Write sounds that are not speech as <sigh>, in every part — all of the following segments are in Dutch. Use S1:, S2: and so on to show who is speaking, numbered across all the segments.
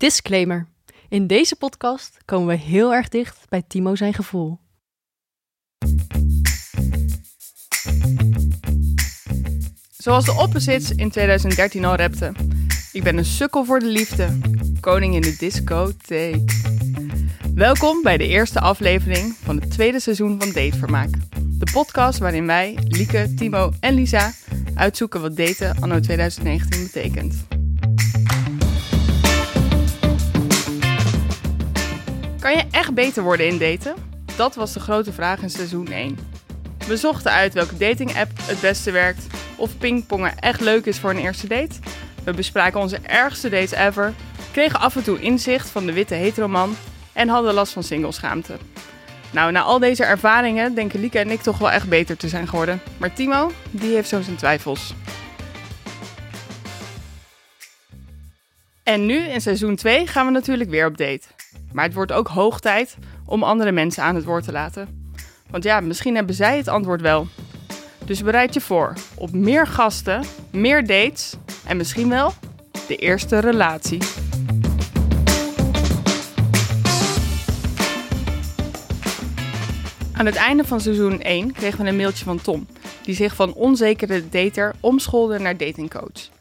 S1: Disclaimer. In deze podcast komen we heel erg dicht bij Timo zijn gevoel.
S2: Zoals de Opposites in 2013 al rapte. Ik ben een sukkel voor de liefde. Koning in de discotheek. Welkom bij de eerste aflevering van het tweede seizoen van Datevermaak. De podcast waarin wij, Lieke, Timo en Lisa uitzoeken wat daten anno 2019 betekent. Kan je echt beter worden in daten? Dat was de grote vraag in seizoen 1. We zochten uit welke dating-app het beste werkt, of pingpongen echt leuk is voor een eerste date. We bespraken onze ergste dates ever, kregen af en toe inzicht van de witte heteroman en hadden last van singleschaamte. Nou, na al deze ervaringen denken Lieke en ik toch wel echt beter te zijn geworden. Maar Timo, die heeft zo zijn twijfels. En nu, in seizoen 2, gaan we natuurlijk weer op date. Maar het wordt ook hoog tijd om andere mensen aan het woord te laten. Want ja, misschien hebben zij het antwoord wel. Dus bereid je voor op meer gasten, meer dates en misschien wel de eerste relatie. Aan het einde van seizoen 1 kregen we een mailtje van Tom, die zich van onzekere dater omschoolde naar datingcoach.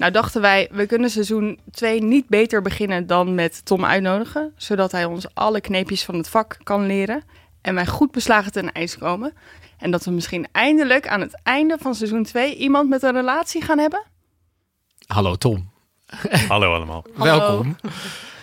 S2: Nou dachten wij, we kunnen seizoen 2 niet beter beginnen dan met Tom uitnodigen, zodat hij ons alle kneepjes van het vak kan leren en wij goed beslagen ten ijs komen. En dat we misschien eindelijk aan het einde van seizoen 2 iemand met een relatie gaan hebben?
S3: Hallo Tom.
S4: Hallo allemaal. <laughs>
S2: Hallo.
S3: Welkom.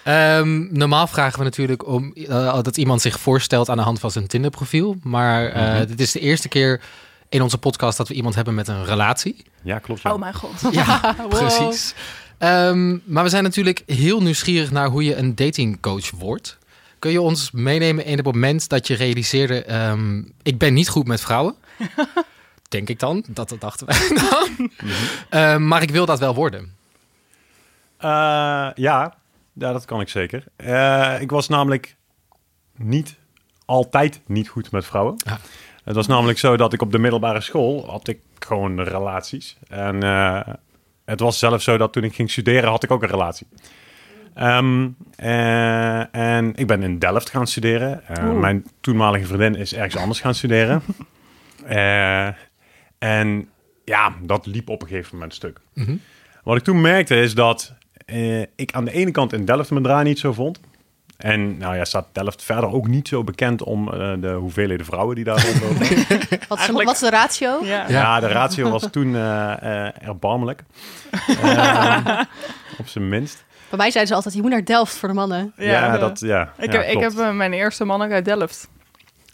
S3: Ehm, normaal vragen we natuurlijk om eh, dat iemand zich voorstelt aan de hand van zijn Tinder profiel. Maar eh,
S4: Mhm.
S3: dit is de eerste keer in onze podcast dat we iemand hebben met een relatie.
S4: Ja, klopt. Ja.
S2: Oh mijn god.
S3: Ja, <laughs> <laughs>
S2: Wow.
S3: precies. Ehm, maar we zijn natuurlijk heel nieuwsgierig naar hoe je een datingcoach wordt. Kun je ons meenemen in het moment dat je realiseerde... ehm, ik ben niet goed met vrouwen. <laughs> Denk ik dan. Dat, dat dachten wij dan. Ehm, maar ik wil dat wel worden.
S4: Eh, ja. ja, dat kan ik zeker. Eh, ik was namelijk niet altijd niet goed met vrouwen.
S3: Ja.
S4: Het was namelijk zo dat ik op de middelbare school had ik gewoon relaties. En eh, het was zelfs zo dat toen ik ging studeren had ik ook een relatie. Eh, en ik ben in Delft gaan studeren. Eh, mijn toenmalige vriendin is ergens anders gaan studeren. <laughs> En ja, dat liep op een gegeven moment stuk.
S3: Mhm.
S4: Wat ik toen merkte is dat ik aan de ene kant in Delft mijn draai niet zo vond. En nou ja, staat Delft verder ook niet zo bekend om eh, de hoeveelheden vrouwen die daar rondlopen. <laughs>
S1: Wat is, de,
S2: Eigenlijk-
S1: wat is de ratio?
S2: Ja.
S4: ja. de ratio was toen eh, eh, erbarmelijk. <laughs> Eh, op zijn minst.
S1: Bij mij zeiden ze altijd, je moet naar Delft voor de mannen.
S4: Ja,
S2: de-
S4: dat, ja,
S2: Ik,
S4: ja,
S2: heb, ik heb mijn eerste man ook uit Delft.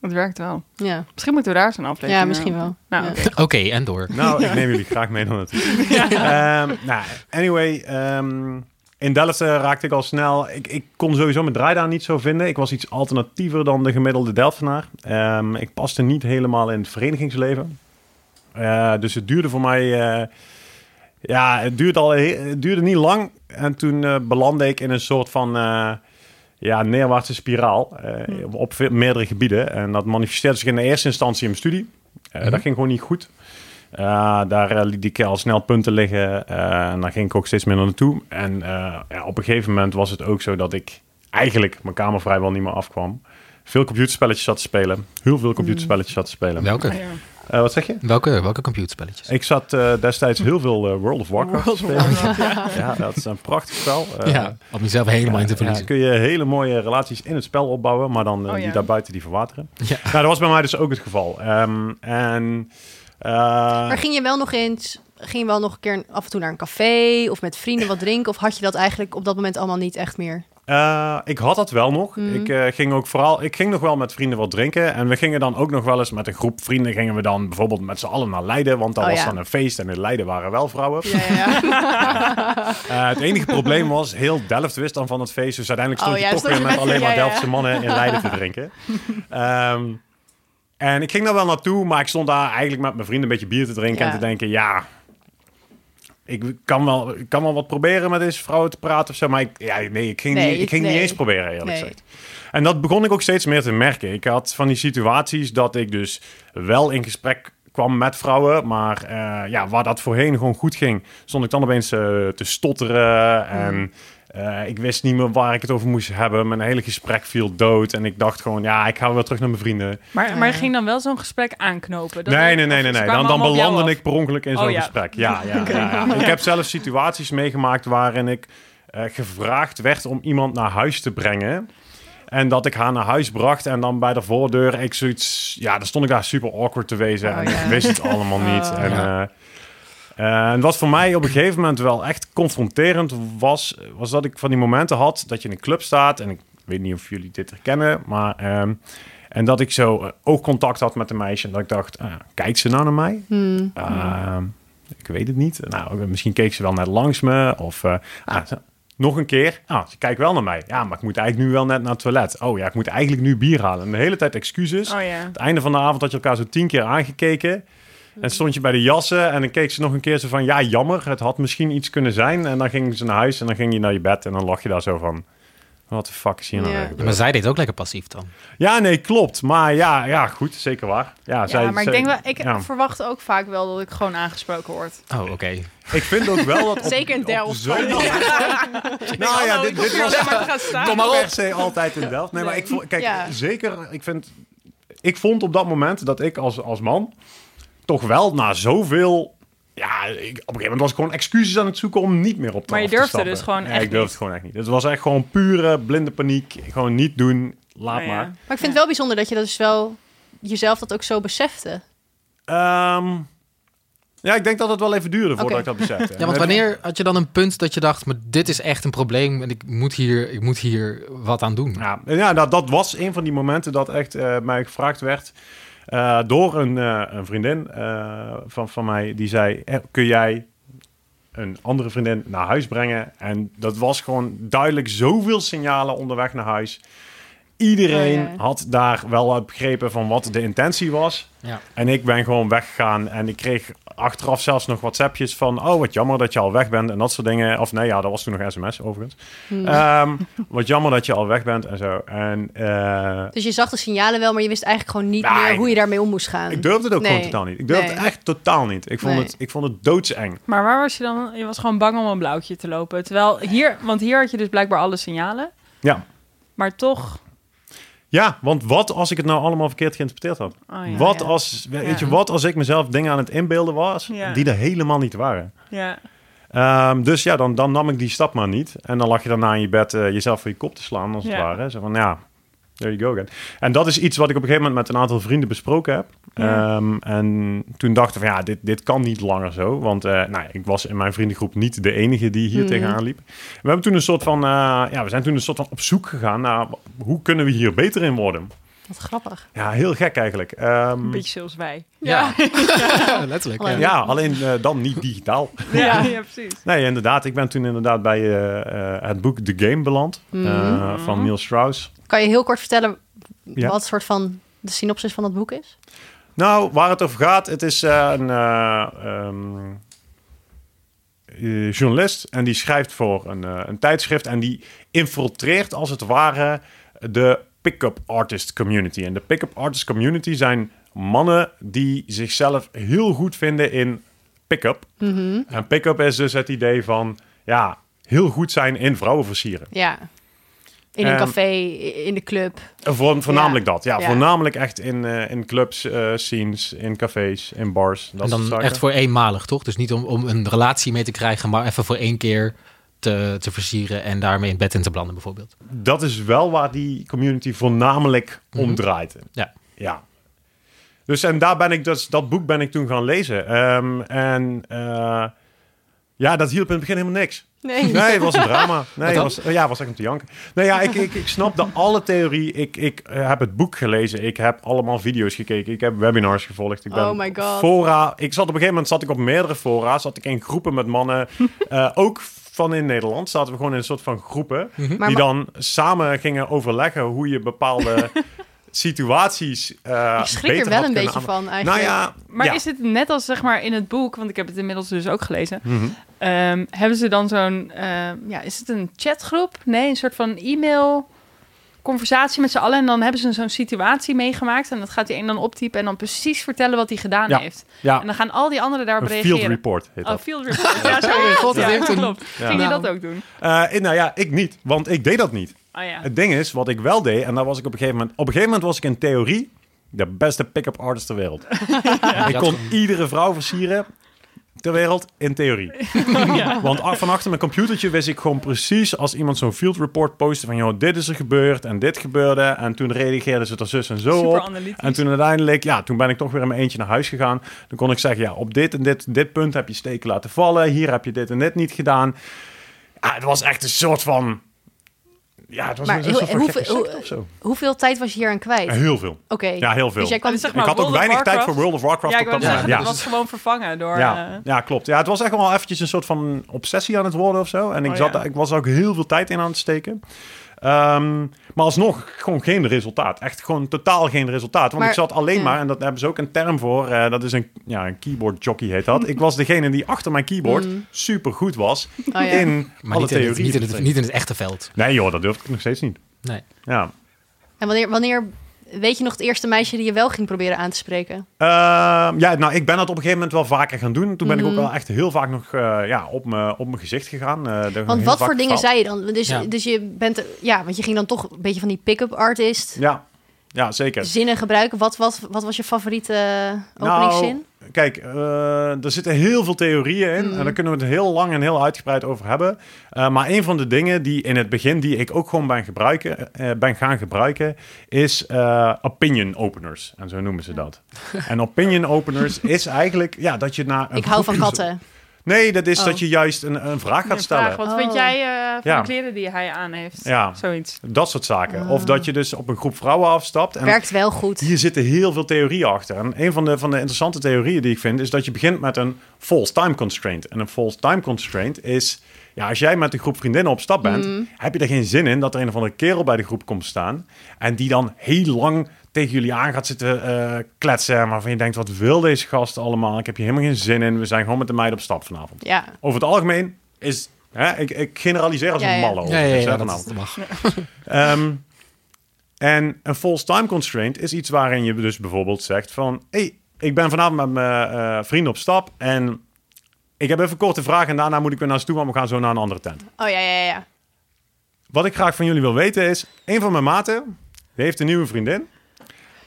S2: Het werkt wel.
S1: Ja,
S2: Misschien moeten we daar zo'n aflevering
S1: ja misschien wel.
S2: Nou,
S1: Ja.
S2: oké.
S3: En door.
S4: Nou, ik neem jullie graag mee dan natuurlijk. <laughs> Ehm, nou, anyway, ehm, in Delft eh, raakte ik al snel. Ik, ik kon sowieso mijn draai daar niet zo vinden. Ik was iets alternatiever dan de gemiddelde Delftenaar. Ehm, ik paste niet helemaal in het verenigingsleven. Eh, dus het duurde voor mij. eh, ja, het duurde, al, he- het duurde niet lang. En toen belandde ik in een soort van. ja, neerwaartse spiraal eh, op meerdere gebieden. En dat manifesteerde zich in de eerste instantie in mijn studie.
S3: Mhm.
S4: Dat ging gewoon niet goed. Uh, daar eh, liet ik al snel punten liggen. eh, en daar ging ik ook steeds minder naartoe. En eh, ja, op een gegeven moment was het ook zo dat ik eigenlijk mijn kamer vrijwel niet meer afkwam. Veel computerspelletjes zat te spelen. Heel veel computerspelletjes zat te spelen.
S3: Welke?
S4: Wat zeg je?
S3: Welke, welke computerspelletjes?
S4: Ik zat eh, destijds heel veel World of Warcraft
S2: World
S4: te
S2: of
S4: spelen.
S2: Warcraft, <laughs>
S4: Ja, dat is een prachtig spel. Eh,
S3: ja, om jezelf helemaal in te
S4: ja,
S3: verliezen.
S4: kun je hele mooie relaties in het spel opbouwen, maar dan
S2: Oh, ja.
S4: die daarbuiten die verwateren.
S3: Ja.
S4: Nou, dat was bij mij dus ook het geval. Ehm, en
S1: Maar ging je wel nog eens, ging je wel nog een keer af en toe naar een café of met vrienden wat drinken? Of had je dat eigenlijk op dat moment allemaal niet echt meer?
S4: eh, ik had dat wel nog.
S1: Mhm.
S4: Ik eh, ging ook vooral, ik ging nog wel met vrienden wat drinken. En we gingen dan ook nog wel eens met een groep vrienden gingen we dan bijvoorbeeld met z'n allen naar Leiden, want dat
S1: Oh,
S4: was
S1: ja.
S4: dan een feest en in Leiden waren wel vrouwen.
S1: Ja, ja. <laughs> <laughs>
S4: Eh, het enige probleem was, heel Delft wist dan van het feest. Dus uiteindelijk stond
S1: Oh,
S4: je <laughs>
S1: ja,
S4: toch
S1: stond
S4: weer
S1: je
S4: met alleen maar. Delftse mannen in Leiden te drinken. Ehm, en ik ging daar wel naartoe, maar ik stond daar eigenlijk met mijn vrienden een beetje bier te drinken.
S1: Ja.
S4: En te denken, ja, ik kan wel, ik kan wel wat proberen met deze vrouwen te praten of zo. Maar ik, ja, nee, ik ging,
S1: Nee,
S4: niet, ik ging
S1: nee.
S4: niet eens proberen, eerlijk
S1: Nee.
S4: gezegd. En dat begon ik ook steeds meer te merken. Ik had van die situaties dat ik dus wel in gesprek kwam met vrouwen. Maar eh, ja, waar dat voorheen gewoon goed ging, stond ik dan opeens eh, te stotteren. En Eh, ik wist niet meer waar ik het over moest hebben. Mijn hele gesprek viel dood. En ik dacht gewoon, ja, ik ga weer terug naar mijn vrienden.
S2: Maar, maar je ging dan wel zo'n gesprek aanknopen? Dat
S4: nee, nee, nee, nee. nee. Dan, dan belandde ik per ongeluk in
S2: Oh,
S4: zo'n
S2: ja.
S4: gesprek. Ja, ja, <laughs> ja, ja. Ik heb zelf situaties meegemaakt waarin ik eh, gevraagd werd om iemand naar huis te brengen. En dat ik haar naar huis bracht en dan bij de voordeur ik zoiets... Ja, dan stond ik daar super awkward te wezen
S1: Oh,
S4: en
S1: ja.
S4: ik wist het allemaal niet. <laughs>
S1: Oh.
S4: en,
S3: Ja.
S4: En wat voor mij op een gegeven moment wel echt confronterend was... was dat ik van die momenten had dat je in een club staat... en ik weet niet of jullie dit herkennen, maar... ehm, en dat ik zo eh, oogcontact had met een meisje en dat ik dacht, ah, kijkt ze nou naar mij?
S1: Hmm.
S4: Ehm, ik weet het niet. Nou, misschien keek ze wel net langs me. Of eh, ah, nog een keer. Ah, ze kijkt wel naar mij. Ja, maar ik moet eigenlijk nu wel net naar het toilet. Oh ja, ik moet eigenlijk nu bier halen. En de hele tijd excuses.
S2: Oh ja.
S4: Het einde van de avond had je elkaar zo tien keer aangekeken. En stond je bij de jassen en dan keek ze nog een keer zo van... Ja, jammer, het had misschien iets kunnen zijn. En dan ging ze naar huis en dan ging je naar je bed. En dan lag je daar zo van... Wat de fuck is hier nou
S1: Ja.
S3: maar zij deed ook lekker passief dan.
S4: Ja, nee, klopt. Maar ja, ja goed, zeker waar. Ja, zij,
S2: Ja, maar ik
S4: zij-
S2: denk wel, ik
S4: ja.
S2: verwacht ook vaak wel dat ik gewoon aangesproken word.
S3: Oh, oké. <laughs>
S4: Ik vind ook wel dat... op-
S1: Zeker in Delft.
S4: zo'n- <laughs> Nou ja, dit, dit was.
S3: Kom maar
S4: per
S3: op.
S4: se altijd in Delft. Nee, maar ik vond, kijk,
S1: Ja.
S4: zeker, ik vind, ik vond op dat moment dat ik als, als man toch wel na zoveel, ja, ik, op een gegeven moment was ik gewoon excuses aan het zoeken om niet meer op te
S2: Maar je
S4: te
S2: durfde dus gewoon
S4: Nee,
S2: echt
S4: ik durfde
S2: niet?
S4: het gewoon echt niet. Het was echt gewoon pure blinde paniek. Gewoon niet doen, laat
S2: ja.
S4: maar.
S1: Maar ik vind het wel bijzonder dat je dat dus wel jezelf dat ook zo besefte.
S4: Ehm, ja, ik denk dat het wel even duurde voordat
S1: Oké.
S4: ik dat besefte. <laughs>
S3: Ja, want wanneer had je dan een punt dat je dacht, maar dit is echt een probleem en ik moet hier, ik moet hier wat aan doen?
S4: Ja, ja dat, dat was een van die momenten dat echt eh, mij gevraagd werd eh, door een, eh, een vriendin eh, van, van mij. Die zei, kun jij een andere vriendin naar huis brengen? En dat was gewoon duidelijk zoveel signalen onderweg naar huis. Iedereen
S1: Oh, ja.
S4: had daar wel uit begrepen van wat de intentie was.
S3: Ja.
S4: En ik ben gewoon weggegaan en ik kreeg achteraf zelfs nog WhatsAppjes van... oh, wat jammer dat je al weg bent en dat soort dingen. Of nee, ja, dat was toen nog sms overigens.
S1: Hmm.
S4: Ehm, <laughs> wat jammer dat je al weg bent en zo. En eh,
S1: Dus je zag de signalen wel, maar je wist eigenlijk gewoon niet meer hoe je daarmee om moest gaan.
S4: ik durfde het ook
S1: Nee.
S4: gewoon totaal niet. Ik durfde
S1: Nee.
S4: het echt totaal niet. Ik vond,
S1: Nee.
S4: het, ik vond het doodseng.
S2: Maar waar was je dan? Je was gewoon bang om een blauwtje te lopen. Terwijl hier, want hier had je dus blijkbaar alle signalen.
S4: Ja.
S2: Maar toch.
S4: Ja, want wat als ik het nou allemaal verkeerd geïnterpreteerd had?
S2: Oh ja,
S4: wat,
S1: ja.
S4: Als, weet
S2: Ja.
S4: je, wat als ik mezelf dingen aan het inbeelden was die er helemaal niet waren?
S2: Ja.
S4: Ehm, dus ja, dan, dan nam ik die stap maar niet. En dan lag je daarna in je bed eh, jezelf voor je kop te slaan, als het ware. Zo van, ja, there you go again. En dat is iets wat ik op een gegeven moment met een aantal vrienden besproken heb.
S2: Ja.
S4: Ehm, en toen dachten we, ja, dit, dit kan niet langer zo. Want eh, nou, ik was in mijn vriendengroep niet de enige die hier
S1: Mhm.
S4: tegenaan liep. We hebben toen een soort van, eh, ja, we zijn toen een soort van op zoek gegaan naar hoe kunnen we hier beter in worden.
S1: Wat grappig.
S4: Ja, heel gek eigenlijk. Ehm,
S2: Een beetje zoals wij.
S3: Ja, <laughs> letterlijk.
S1: Alleen-
S3: Ja.
S4: ja, alleen eh, dan niet digitaal.
S2: Ja, ja precies.
S4: Nee, inderdaad. Ik ben toen inderdaad bij eh, eh, het boek The Game beland. eh,
S1: Mhm.
S4: van Neil Strauss.
S1: Kan je heel kort vertellen
S4: Ja.
S1: wat soort van de synopsis van dat boek is?
S4: Nou, waar het over gaat, het is eh, een eh, ehm, eh, journalist en die schrijft voor een, eh, een tijdschrift en die infiltreert als het ware de pick-up artist community. En de pick-up artist community zijn mannen die zichzelf heel goed vinden in pick-up.
S1: Mhm.
S4: En pick-up is dus het idee van, ja, heel goed zijn in vrouwen versieren.
S1: Ja. In een café, in de club.
S4: Voor, voornamelijk dat, ja.
S1: Ja.
S4: Voornamelijk echt in, eh, in clubs, eh, scenes, in cafés, in bars. Dat
S3: En dan echt voor eenmalig, toch? Dus niet om, om een relatie mee te krijgen, maar even voor één keer te, te versieren en daarmee in bed in te blanden, bijvoorbeeld.
S4: Dat is wel waar die community voornamelijk om
S3: Mhm.
S4: draait.
S3: Ja.
S4: Ja. Dus en daar ben ik dus, dat boek ben ik toen gaan lezen. Ehm, en eh, ja, dat hielp in het begin helemaal niks.
S1: Nee.
S4: Nee, het was een drama. <laughs> Nee, het was, ja, het was echt om te janken. Nee, ja, ik, ik, ik snapte alle theorie. Ik, ik eh, heb het boek gelezen. Ik heb allemaal video's gekeken. Ik heb webinars gevolgd. Ik ben
S1: Oh my god.
S4: Fora. Ik zat op een gegeven moment zat ik op meerdere fora. Zat ik in groepen met mannen. <laughs> eh, ook van in Nederland zaten we gewoon in een soort van groepen.
S1: Maar
S4: die dan samen gingen overleggen hoe je bepaalde <laughs> situaties. eh
S1: ik schrik er
S4: beter
S1: wel
S4: had
S1: een
S4: kunnen
S1: beetje
S4: aan-
S1: van eigenlijk.
S4: Nou ja,
S2: Maar
S4: ja.
S2: is het net als zeg maar in het boek, want ik heb het inmiddels dus ook gelezen.
S4: Mhm.
S2: Ehm, hebben ze dan zo'n, ehm, ja, is het een chatgroep? Nee, een soort van e-mail conversatie met z'n allen. En dan hebben ze zo'n situatie meegemaakt. En dat gaat die een dan optypen en dan precies vertellen wat hij gedaan
S4: Ja.
S2: heeft.
S4: Ja,
S2: En dan gaan al die anderen daarop
S4: een
S2: reageren.
S4: field report heet
S2: Oh, field report. Ja, zo <laughs>
S3: God, dat
S2: ja,
S3: heeft een-
S2: klopt.
S4: Ja.
S2: Ging je dat ook doen?
S4: Eh, nou ja, ik niet, want ik deed dat niet.
S2: Oh ja.
S4: Het ding is, wat ik wel deed, en daar was ik op een gegeven moment... Op een gegeven moment was ik in theorie de beste pick-up artist ter wereld. <laughs> Ik kon iedere vrouw versieren ter wereld in theorie. <laughs> Want a- van achter mijn computertje wist ik gewoon precies... als iemand zo'n field report postte van... joh, dit is er gebeurd en dit gebeurde... en toen reageerden ze er zus en zo
S2: Super
S4: op. En toen uiteindelijk, ja, toen ben ik toch weer in mijn eentje naar huis gegaan. Dan kon ik zeggen, ja, op dit en dit, dit punt heb je steken laten vallen. Hier heb je dit en dit niet gedaan. Ja, het was echt een soort van... Ja, het was
S1: Maar
S4: een
S1: heel-
S4: soort van
S1: hoeveel- hoe-
S4: of zo.
S1: Hoeveel tijd was je hier aan kwijt?
S4: Ja, heel veel.
S1: Oké.
S4: Ja, heel veel.
S1: Dus jij kwam...
S2: Maar zeg
S4: ik had ook
S2: World
S4: weinig tijd voor World of Warcraft
S2: Ja, ik
S4: op dat
S2: zeggen,
S4: moment.
S2: dat
S4: Ja.
S2: was gewoon vervangen door...
S4: Ja,
S2: eh,
S4: ja, klopt. Ja, het was echt wel eventjes een soort van obsessie aan het worden of zo. En ik,
S2: Oh,
S4: zat,
S2: ja.
S4: ik was er ook heel veel tijd in aan het steken. Ehm, maar alsnog gewoon geen resultaat. Echt gewoon totaal geen resultaat. Want
S1: Maar-
S4: ik zat alleen
S1: ja.
S4: maar, en dat hebben ze ook een term voor. eh, dat is een, ja, een keyboard jockey heet dat. Ik was degene die achter mijn keyboard
S1: Mm.
S4: super goed was <laughs>
S1: Oh, ja.
S4: in
S3: Maar
S4: alle
S3: niet in, het,
S4: theorieën.
S3: niet, in het, niet in het echte veld.
S4: Nee joh, dat durf ik nog steeds niet.
S3: Nee.
S4: Ja.
S1: En wanneer, wanneer... Weet je nog het eerste meisje die je wel ging proberen aan te spreken?
S4: Ehm, ja, nou, ik ben dat op een gegeven moment wel vaker gaan doen. Toen ben ik ook
S1: Mhm.
S4: wel echt heel vaak nog eh, ja, op mijn op mijn gezicht gegaan. Eh,
S1: Want wat voor dingen zei je dan? Dus,
S3: Ja.
S1: dus je bent... Ja, want je ging dan toch een beetje van die pick-up artist...
S4: Ja, ja zeker.
S1: zinnen gebruiken. Wat, wat, wat was je favoriete eh, openingszin?
S4: Nou, kijk, eh, er zitten heel veel theorieën in. En daar kunnen we het heel lang en heel uitgebreid over hebben. Eh, maar een van de dingen die in het begin, die ik ook gewoon ben, gebruiken, eh, ben gaan gebruiken, is eh, opinion openers. En zo noemen ze dat. en opinion openers is eigenlijk ja, dat je naar. <laughs>
S1: ik hou van katten.
S4: Nee, dat is
S1: Oh.
S4: dat je juist een, een vraag gaat stellen.
S2: vraag, wat vind
S1: Oh.
S2: jij eh, van
S4: Ja.
S2: de kleren die hij aan heeft?
S4: Ja.
S2: Zoiets.
S4: Dat soort zaken.
S1: Ah.
S4: Of dat je dus op een groep vrouwen afstapt. En
S1: Werkt wel goed.
S4: hier zitten heel veel theorieën achter. En een van de, van de interessante theorieën die ik vind... is dat je begint met een false time constraint. En een false time constraint is... Ja, als jij met een groep vriendinnen op stap bent...
S1: Mm.
S4: heb je er geen zin in dat er een of andere kerel bij de groep komt staan... en die dan heel lang tegen jullie aan gaat zitten eh, kletsen... waarvan je denkt, wat wil deze gast allemaal? Ik heb hier helemaal geen zin in. We zijn gewoon met de meiden op stap vanavond.
S1: Ja.
S4: Over het algemeen is... Hè, ik, ik generaliseer als
S1: Ja,
S4: een
S1: ja.
S4: malle.
S3: Ja, ja, ja, dat,
S4: vanavond.
S3: dat mag. <laughs>
S4: Ehm, en een false time constraint is iets waarin je dus bijvoorbeeld zegt van... hey, ik ben vanavond met mijn eh, vrienden op stap en ik heb even een korte vraag en daarna moet ik weer naar ze toe, want we gaan zo naar een andere tent.
S1: Oh ja, ja, ja.
S4: Wat ik graag van jullie wil weten is, een van mijn maten die heeft een nieuwe vriendin.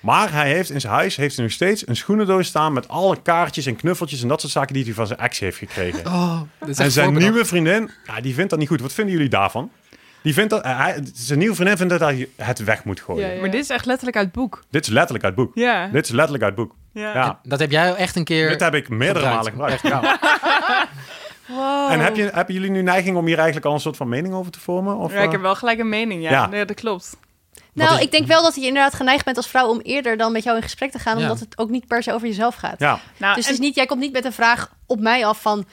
S4: Maar hij heeft in zijn huis heeft hij nog steeds een schoenendoos staan met alle kaartjes en knuffeltjes en dat soort zaken die hij van zijn ex heeft gekregen.
S3: Oh,
S4: En zijn nieuwe vriendin, ja, die vindt dat niet goed. Wat vinden jullie daarvan? Die vindt dat, eh, hij, zijn nieuwe vriendin vindt dat hij het weg moet gooien.
S1: Ja, ja.
S2: Maar dit is echt letterlijk uit het boek.
S4: Dit is letterlijk uit het boek.
S2: Ja.
S4: Dit is letterlijk uit het boek.
S2: Ja.
S4: Ja.
S3: Dat heb jij echt een keer...
S4: Dit heb ik meerdere
S3: gebruikt.
S4: malen gebruikt. Ja. <laughs>
S2: Wow.
S4: En heb je, hebben jullie nu neiging om hier eigenlijk al een soort van mening over te vormen? Of,
S2: Ja, ik
S4: eh?
S2: heb wel gelijk een mening, ja.
S4: Ja.
S2: Nee, dat klopt.
S1: Nou,
S3: is-
S1: ik denk wel dat je inderdaad geneigd bent als vrouw om eerder dan met jou in gesprek te gaan,
S3: Ja.
S1: omdat het ook niet per se over jezelf gaat.
S4: Ja,
S2: Nou,
S1: Dus
S2: en-
S1: het is niet, jij komt niet met een vraag op mij af van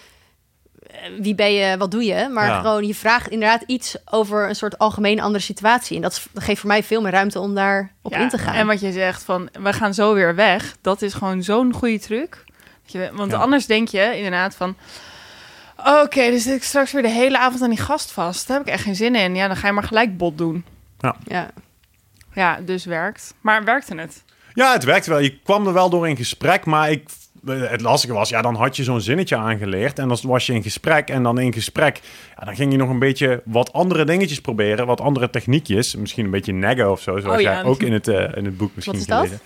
S1: eh, wie ben je, wat doe je, maar
S4: Ja.
S1: gewoon je vraagt inderdaad iets over een soort algemeen andere situatie. En dat, geeft voor mij veel meer ruimte om daar op
S2: Ja,
S1: in te gaan.
S2: En wat je zegt van, we gaan zo weer weg. Dat is gewoon zo'n goede truc. Dat je, want
S4: Ja.
S2: anders denk je inderdaad van... Oké, dus zit ik straks weer de hele avond aan die gast vast. Daar heb ik echt geen zin in. Ja, dan ga je maar gelijk bot doen.
S1: ja.
S2: Ja, dus werkt. Maar werkte het?
S4: ja, het werkte wel. Je kwam er wel door in gesprek, maar ik, het lastige was, ja, dan had je zo'n zinnetje aangeleerd en dan was je in gesprek en dan in gesprek, ja, dan ging je nog een beetje wat andere dingetjes proberen, wat andere techniekjes, misschien een beetje neggen of zo, zoals
S2: Oh, ja.
S4: jij ook in het, eh, in het boek misschien
S1: Wat is dat?
S4: gelezen.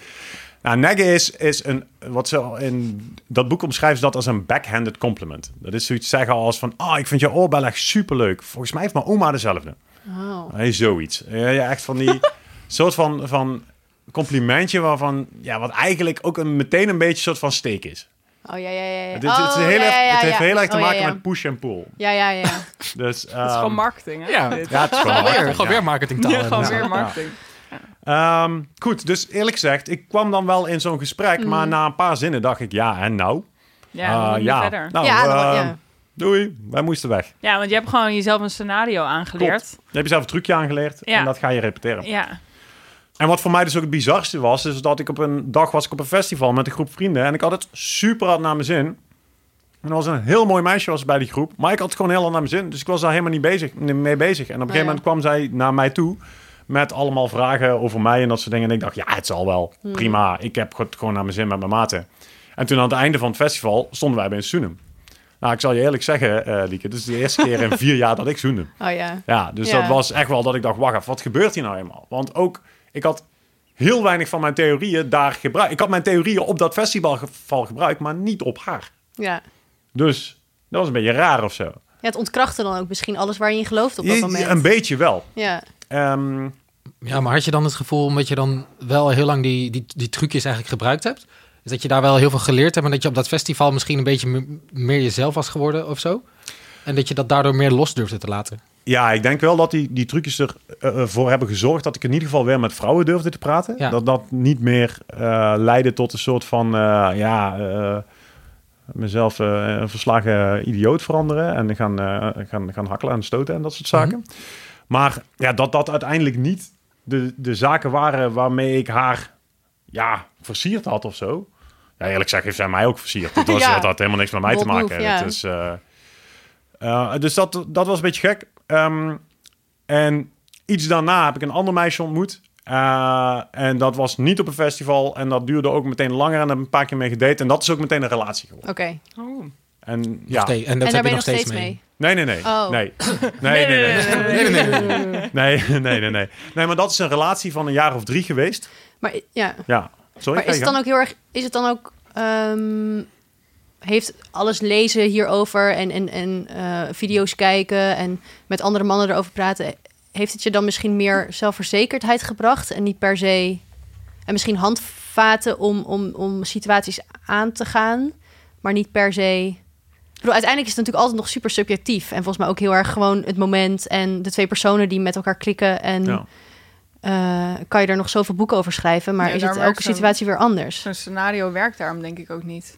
S4: Nou, neggen is, is een, wat ze in dat boek omschrijven ze dat als een backhanded compliment. Dat is zoiets zeggen als van, ah, ik vind je oorbel echt superleuk. Volgens mij heeft mijn oma dezelfde.
S1: Oh.
S4: Nee, zoiets. Ja, ja, echt van die <laughs> soort van, van complimentje waarvan, ja, wat eigenlijk ook een, meteen een beetje soort van steek is.
S1: Oh ja, ja, ja. ja.
S4: Het, is- het, is
S1: Oh,
S4: heel
S1: ja,
S4: erg-
S1: ja, ja,
S4: het heeft
S1: ja.
S4: heel erg te
S1: Oh,
S4: maken
S1: ja, ja.
S4: met push en pull.
S1: Ja, ja, ja. <laughs>
S4: Dus,
S2: Het is gewoon marketing, hè?
S3: Ja.
S2: dit.
S4: Ja, het is gewoon
S3: Weer,
S4: marketing,
S3: gewoon
S4: ja.
S3: weer marketingtaal.
S2: Ja, gewoon weer marketing.
S4: Ehm, goed, dus eerlijk gezegd, ik kwam dan wel in zo'n gesprek, maar na een paar zinnen dacht ik, ja, en nou?
S2: Ja, je
S4: ja.
S2: verder?
S4: Nou,
S1: ja, dan-
S4: ehm,
S1: ja.
S4: doei, wij moesten weg.
S2: Ja, want je hebt gewoon jezelf een scenario aangeleerd.
S4: Je hebt jezelf een trucje aangeleerd
S2: Ja.
S4: en dat ga je repeteren.
S2: Ja.
S4: En wat voor mij dus ook het bizarste was, is dat ik op een dag was ik op een festival met een groep vrienden en ik had het super hard naar mijn zin. En er was een heel mooi meisje was bij die groep, maar ik had het gewoon heel hard naar mijn zin, dus ik was daar helemaal niet bezig, mee bezig. En op een gegeven moment kwam zij naar mij toe met allemaal vragen over mij en dat soort dingen. En ik dacht, ja, het zal wel. Prima. Ik heb het gewoon naar mijn zin met mijn maten. En toen aan het einde van het festival stonden wij bij een Soenum. Nou, ik zal je eerlijk zeggen, eh Lieke, het is de eerste keer in <laughs> vier jaar dat ik zoende.
S1: Oh ja.
S4: Ja, dus
S1: Ja.
S4: dat was echt wel dat ik dacht, wacht even, wat gebeurt hier nou eenmaal? Want ook, ik had heel weinig van mijn theorieën daar gebruikt. Ik had mijn theorieën op dat festivalgeval gebruikt, maar niet op haar.
S1: Ja.
S4: Dus dat was een beetje raar of zo.
S1: ja, het ontkrachtte dan ook misschien alles waar je in gelooft op dat
S4: Ja,
S1: moment.
S4: Een beetje wel.
S1: Ja.
S4: Ehm,
S3: Ja, maar had je dan het gevoel, omdat je dan wel heel lang die, die, die trucjes eigenlijk gebruikt hebt, is dat je daar wel heel veel geleerd hebt en dat je op dat festival misschien een beetje me- meer jezelf was geworden of zo? En dat je dat daardoor meer los durfde te laten?
S4: Ja, ik denk wel dat die, die trucjes ervoor voor hebben gezorgd dat ik in ieder geval weer met vrouwen durfde te praten.
S3: Ja.
S4: Dat dat niet meer eh, leidde tot een soort van, eh, ja, eh, mezelf eh, een verslagen idioot veranderen en gaan, eh, gaan, gaan hakkelen en stoten en dat soort zaken. Maar ja, dat dat uiteindelijk niet de, de zaken waren waarmee ik haar ja, versierd had of zo. Ja, eerlijk gezegd heeft zij mij ook versierd. Het, <laughs> was,
S1: Ja.
S4: het had helemaal niks met mij te maken.
S1: move, ja.
S4: Het is, eh, eh, dus dat, dat was een beetje gek. Ehm, en iets daarna heb ik een ander meisje ontmoet. Eh, en dat was niet op een festival. En dat duurde ook meteen langer. En heb ik een paar keer mee gedate. En dat is ook meteen een relatie geworden.
S1: Oké.
S2: Oh.
S4: En ja.
S3: Steeds- en dat
S1: En daar
S3: heb je
S1: ben je
S3: nog steeds mee.
S4: Nee, nee, nee.
S1: Oh.
S4: Nee. Nee, nee, nee.
S3: Nee, nee, <laughs> nee.
S4: Nee, nee, nee, nee. Nee, maar dat is een relatie van een jaar of drie geweest.
S1: Maar ja.
S4: Ja. Sorry,
S1: Maar is het dan ook heel erg... Is het dan ook... ehm, heeft alles lezen hierover en, en, en eh, video's kijken en met andere mannen erover praten... Heeft het je dan misschien meer zelfverzekerdheid gebracht en niet per se... En misschien handvaten om, om, om situaties aan te gaan, maar niet per se... Ik bedoel, uiteindelijk is het natuurlijk altijd nog super subjectief. En volgens mij ook heel erg gewoon het moment en de twee personen die met elkaar klikken. En
S4: Ja.
S1: eh, kan je er nog zoveel boeken over schrijven, maar
S2: Ja,
S1: is het elke situatie weer anders?
S2: Zo'n scenario werkt daarom denk ik ook niet.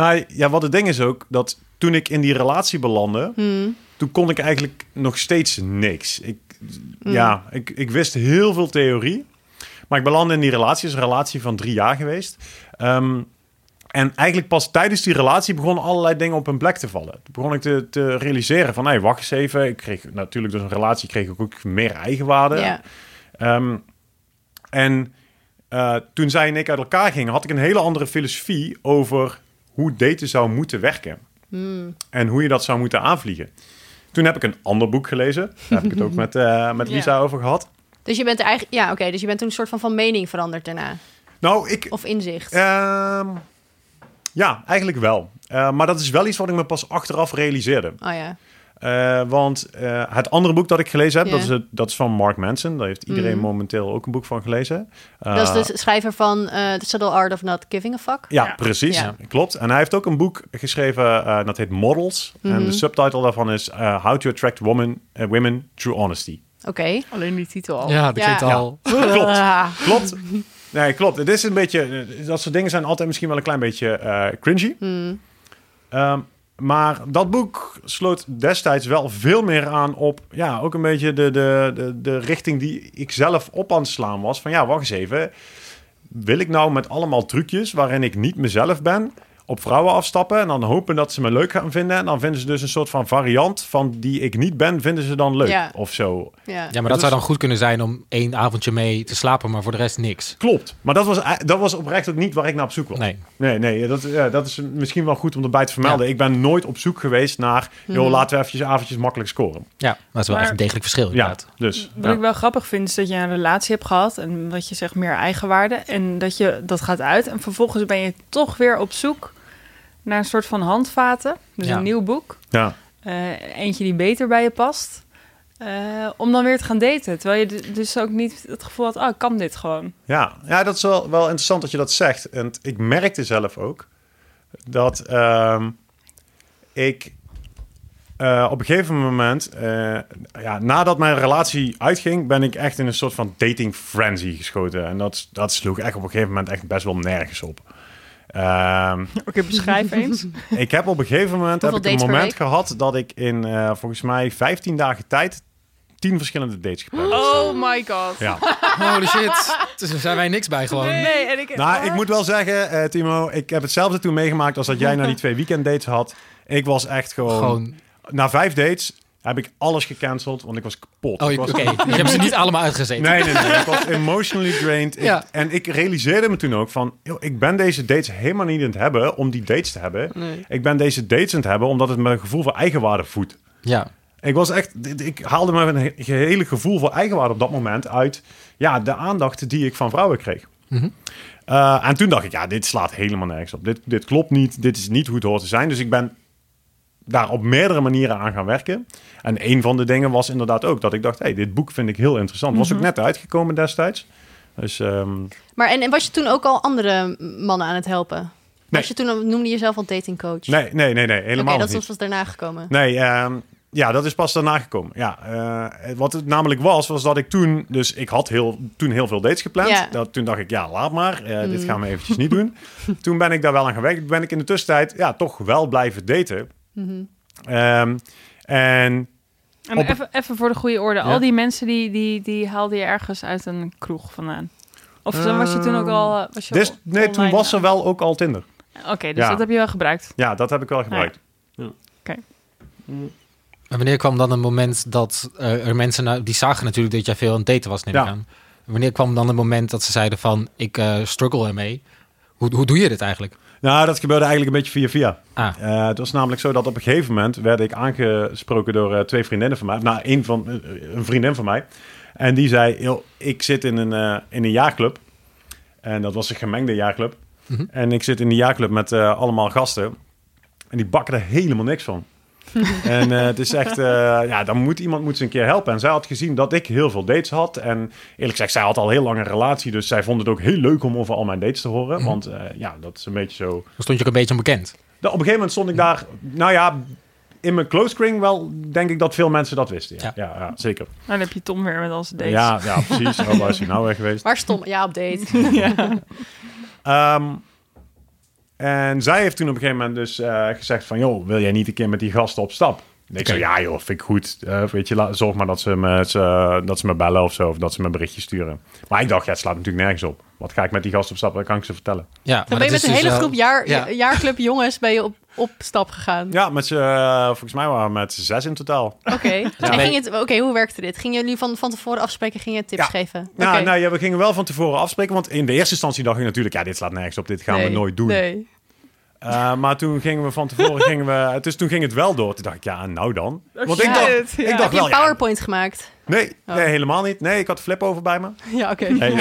S4: Nou ja, wat het ding is ook, dat toen ik in die relatie belandde,
S1: Hmm.
S4: toen kon ik eigenlijk nog steeds niks. Ik, Ja, ik, ik wist heel veel theorie. Maar ik belandde in die relatie. Het is een relatie van drie jaar geweest. Ehm, en eigenlijk pas tijdens die relatie begonnen allerlei dingen op hun plek te vallen. Toen begon ik te, te realiseren van, hé, wacht eens even. Ik kreeg natuurlijk door een relatie kreeg ik ook meer eigenwaarde.
S1: Ja.
S4: Ehm, en eh, toen zij en ik uit elkaar gingen, had ik een hele andere filosofie over hoe daten zou moeten werken.
S1: Hmm.
S4: En hoe je dat zou moeten aanvliegen. Toen heb ik een ander boek gelezen. Daar heb ik het ook <laughs> met, eh, met Lisa over gehad.
S1: Dus je bent er eigenlijk, ja, oké. dus je bent toen een soort van van mening veranderd daarna,
S4: Nou, ik...
S1: of inzicht.
S4: ehm, ja, eigenlijk wel. Eh, maar dat is wel iets wat ik me pas achteraf realiseerde.
S1: Oh ja.
S4: Eh, want eh, het andere boek dat ik gelezen heb, dat, is het, dat is van Mark Manson. Daar heeft iedereen
S1: Mhm.
S4: momenteel ook een boek van gelezen. Eh,
S1: dat is de schrijver van eh The Subtle Art of Not Giving a Fuck.
S4: Ja,
S2: Ja.
S4: precies.
S1: Ja.
S4: Klopt. En hij heeft ook een boek geschreven, eh, dat heet Models. En
S1: Mhm.
S4: de subtitle daarvan is eh, How to Attract women, eh, Women Through Honesty.
S1: Oké.
S2: Alleen die titel al.
S3: Ja, dat
S1: Ja.
S3: al...
S4: Klopt. Klopt. Nee, klopt. Het is een beetje... eh, Dat soort dingen zijn altijd misschien wel een klein beetje eh, cringy. Ehm, maar dat boek sloot destijds wel veel meer aan op... Ja, ook een beetje de, de, de, de richting die ik zelf op aan het slaan was. Van ja, wacht eens even. Wil ik nou met allemaal trucjes waarin ik niet mezelf ben... op vrouwen afstappen en dan hopen dat ze me leuk gaan vinden... en dan vinden ze dus een soort van variant van die ik niet ben... vinden ze dan leuk
S1: Ja.
S4: of zo.
S1: Ja.
S3: Ja, maar dat zou dan goed kunnen zijn om één avondje mee te slapen, maar voor de rest niks.
S4: Klopt. Maar dat was, dat was oprecht ook niet waar ik naar op zoek was.
S3: Nee.
S4: Nee, nee dat, ja, dat is misschien wel goed om erbij te vermelden. Ik ben nooit op zoek geweest naar... joh,
S1: Mhm.
S4: laten we eventjes avondjes makkelijk scoren.
S3: Ja, dat is wel
S2: Maar-
S3: echt een degelijk verschil
S4: Ja,
S3: inderdaad.
S4: dus...
S2: Wat
S4: ja.
S2: ik wel grappig vind, is dat je een relatie hebt gehad en dat je zegt meer eigenwaarde en dat je dat gaat uit en vervolgens ben je toch weer op zoek naar een soort van handvaten, dus
S3: Ja.
S2: een nieuw boek,
S4: Ja.
S2: Eh, eentje die beter bij je past, eh, om dan weer te gaan daten, terwijl je dus ook niet het gevoel had, oh, ik kan dit gewoon.
S4: Ja. ja, dat is wel, wel interessant dat je dat zegt. En ik merkte zelf ook dat ehm, ik eh, op een gegeven moment... eh, ja, nadat mijn relatie uitging... ben ik echt in een soort van dating frenzy geschoten. En dat, dat sloeg echt op een gegeven moment echt best wel nergens op. Ehm, <laughs>
S2: Oké, beschrijf eens. <laughs>
S4: Ik heb op een gegeven moment heb ik een moment gehad dat ik in eh, volgens mij 15 dagen tijd 10 verschillende dates gepland heb.
S2: Oh my god.
S4: Ja. <laughs>
S3: Holy shit. Dus daar zijn wij niks bij gewoon.
S2: Nee, en ik...
S4: Nou, ik moet wel zeggen, eh, Timo, ik heb hetzelfde toen meegemaakt als dat jij na die twee weekenddates had. Ik was echt gewoon,
S3: Gewoon,
S4: na vijf dates heb ik alles gecanceld, want ik was kapot.
S3: Oh,
S4: Ik
S3: oké.
S4: was-
S3: Je hebt ze niet allemaal uitgezeten.
S4: Nee, nee, nee. Ik was emotionally drained. Ik-
S3: Ja.
S4: En ik realiseerde me toen ook van... joh, ik ben deze dates helemaal niet aan het hebben om die dates te hebben.
S1: Nee.
S4: Ik ben deze dates aan het hebben omdat het mijn gevoel voor eigenwaarde voedt.
S3: Ja.
S4: Ik was echt... Ik haalde me een gehele gevoel voor eigenwaarde op dat moment uit... Ja, de aandacht die ik van vrouwen kreeg.
S3: Mhm.
S4: Uh, en toen dacht ik, ja, dit slaat helemaal nergens op. Dit, dit klopt niet. Dit is niet hoe het hoort te zijn. Dus ik ben daar op meerdere manieren aan gaan werken. En een van de dingen was inderdaad ook dat ik dacht... hey, dit boek vind ik heel interessant. Was ook net uitgekomen destijds. Dus ehm,
S1: Maar en, en was je toen ook al andere mannen aan het helpen?
S4: Nee.
S1: Was je toen, noemde je jezelf al datingcoach?
S4: nee, nee, nee, nee helemaal
S1: dat
S4: niet.
S1: was pas daarna gekomen.
S4: Nee, ehm, ja, dat is pas daarna gekomen. Ja, eh, wat het namelijk was, was dat ik toen... Dus ik had heel, toen heel veel dates gepland.
S1: Ja.
S4: Dat, toen dacht ik, ja, laat maar. eh, Dit
S1: Mm.
S4: gaan we eventjes niet doen. <laughs> Toen ben ik daar wel aan gewerkt. Ben ik in de tussentijd ja, toch wel blijven daten.
S1: Mhm.
S4: Ehm, en
S2: En
S4: Op-
S2: even, even voor de goede orde.
S4: Ja?
S2: Al die mensen die, die, die haalde je ergens uit een kroeg vandaan. Of was je toen ook al... eh, Was je
S4: dus,
S2: al
S4: nee, toen was er wel ook al Tinder.
S2: Oké, dus
S4: Ja.
S2: dat heb je wel gebruikt.
S4: Ja, dat heb ik wel gebruikt.
S3: En wanneer kwam dan een moment dat eh, er mensen... nou- die zagen natuurlijk dat jij veel aan het daten was, neem ik
S4: Ja.
S3: aan. Wanneer kwam dan het moment dat ze zeiden van... ik eh, struggle ermee. Hoe, hoe doe je dit eigenlijk?
S4: Nou, dat gebeurde eigenlijk een beetje via via.
S3: Ah,
S4: Eh, het was namelijk zo dat op een gegeven moment werd ik aangesproken door eh, twee vriendinnen van mij. Nou, een, van, eh, een vriendin van mij. En die zei, "Joh, ik zit in een, in een jaarclub. En dat was een gemengde jaarclub.
S3: Mhm.
S4: En ik zit in die jaarclub met allemaal gasten. En die bakken er helemaal niks van. <laughs> en eh, het is echt, eh, ja, dan moet iemand moet ze een keer helpen. En zij had gezien dat ik heel veel dates had. En eerlijk gezegd, zij had al heel lang een relatie. Dus zij vond het ook heel leuk om over al mijn dates te horen.
S3: Mhm.
S4: Want eh, ja, dat is een beetje zo...
S3: dan stond je ook een beetje onbekend.
S4: Op een gegeven moment stond ik daar, nou ja, in mijn close kring wel, denk ik dat veel mensen dat wisten. Ja, ja. ja, zeker.
S2: Nou, dan heb je Tom weer met al zijn dates.
S4: Ja, ja, precies. <laughs> Waar is hij nou weer geweest?
S1: Waar stond Ja, op date. <laughs>
S4: Ehm, en zij heeft toen op een gegeven moment dus eh, gezegd van... joh, wil jij niet een keer met die gasten op stap? Ik zei, ja joh, vind ik goed. Eh, weet je, la- zorg maar dat ze, me, ze- dat ze me bellen of zo. Of dat ze me een berichtje sturen. Maar ik dacht, ja, het slaat natuurlijk nergens op. Wat ga ik met die gasten op stap? Dat kan ik ze vertellen.
S3: Ja,
S1: Dan
S3: maar
S1: ben je met een hele
S3: dus wel-
S1: groep jaar,
S3: ja.
S1: jaarclub jongens ben je op, op stap gegaan.
S4: Ja, met z'n, eh, volgens mij waren we met zes in totaal.
S1: Oké. Oké, hoe werkte dit? Gingen jullie van, van tevoren afspreken? Gingen je tips
S4: Ja.
S1: geven?
S4: Nou,
S1: Oké.
S4: nou ja, we gingen wel van tevoren afspreken. Want in de eerste instantie dacht ik natuurlijk... ja, dit slaat nergens op. Dit gaan we nooit doen.
S1: Nee.
S4: Uh, maar toen gingen we van tevoren, <laughs> gingen we, dus toen ging het wel door. Toen dacht ik, ja, nou dan. Want ik dacht,
S2: ja.
S4: ik
S1: Heb je
S4: wel,
S1: een
S4: ja,
S1: PowerPoint gemaakt?
S4: nee,
S1: Oh.
S4: nee, helemaal niet. Nee, ik had de flip over bij me. <laughs>
S1: Ja, oké.
S4: Nee,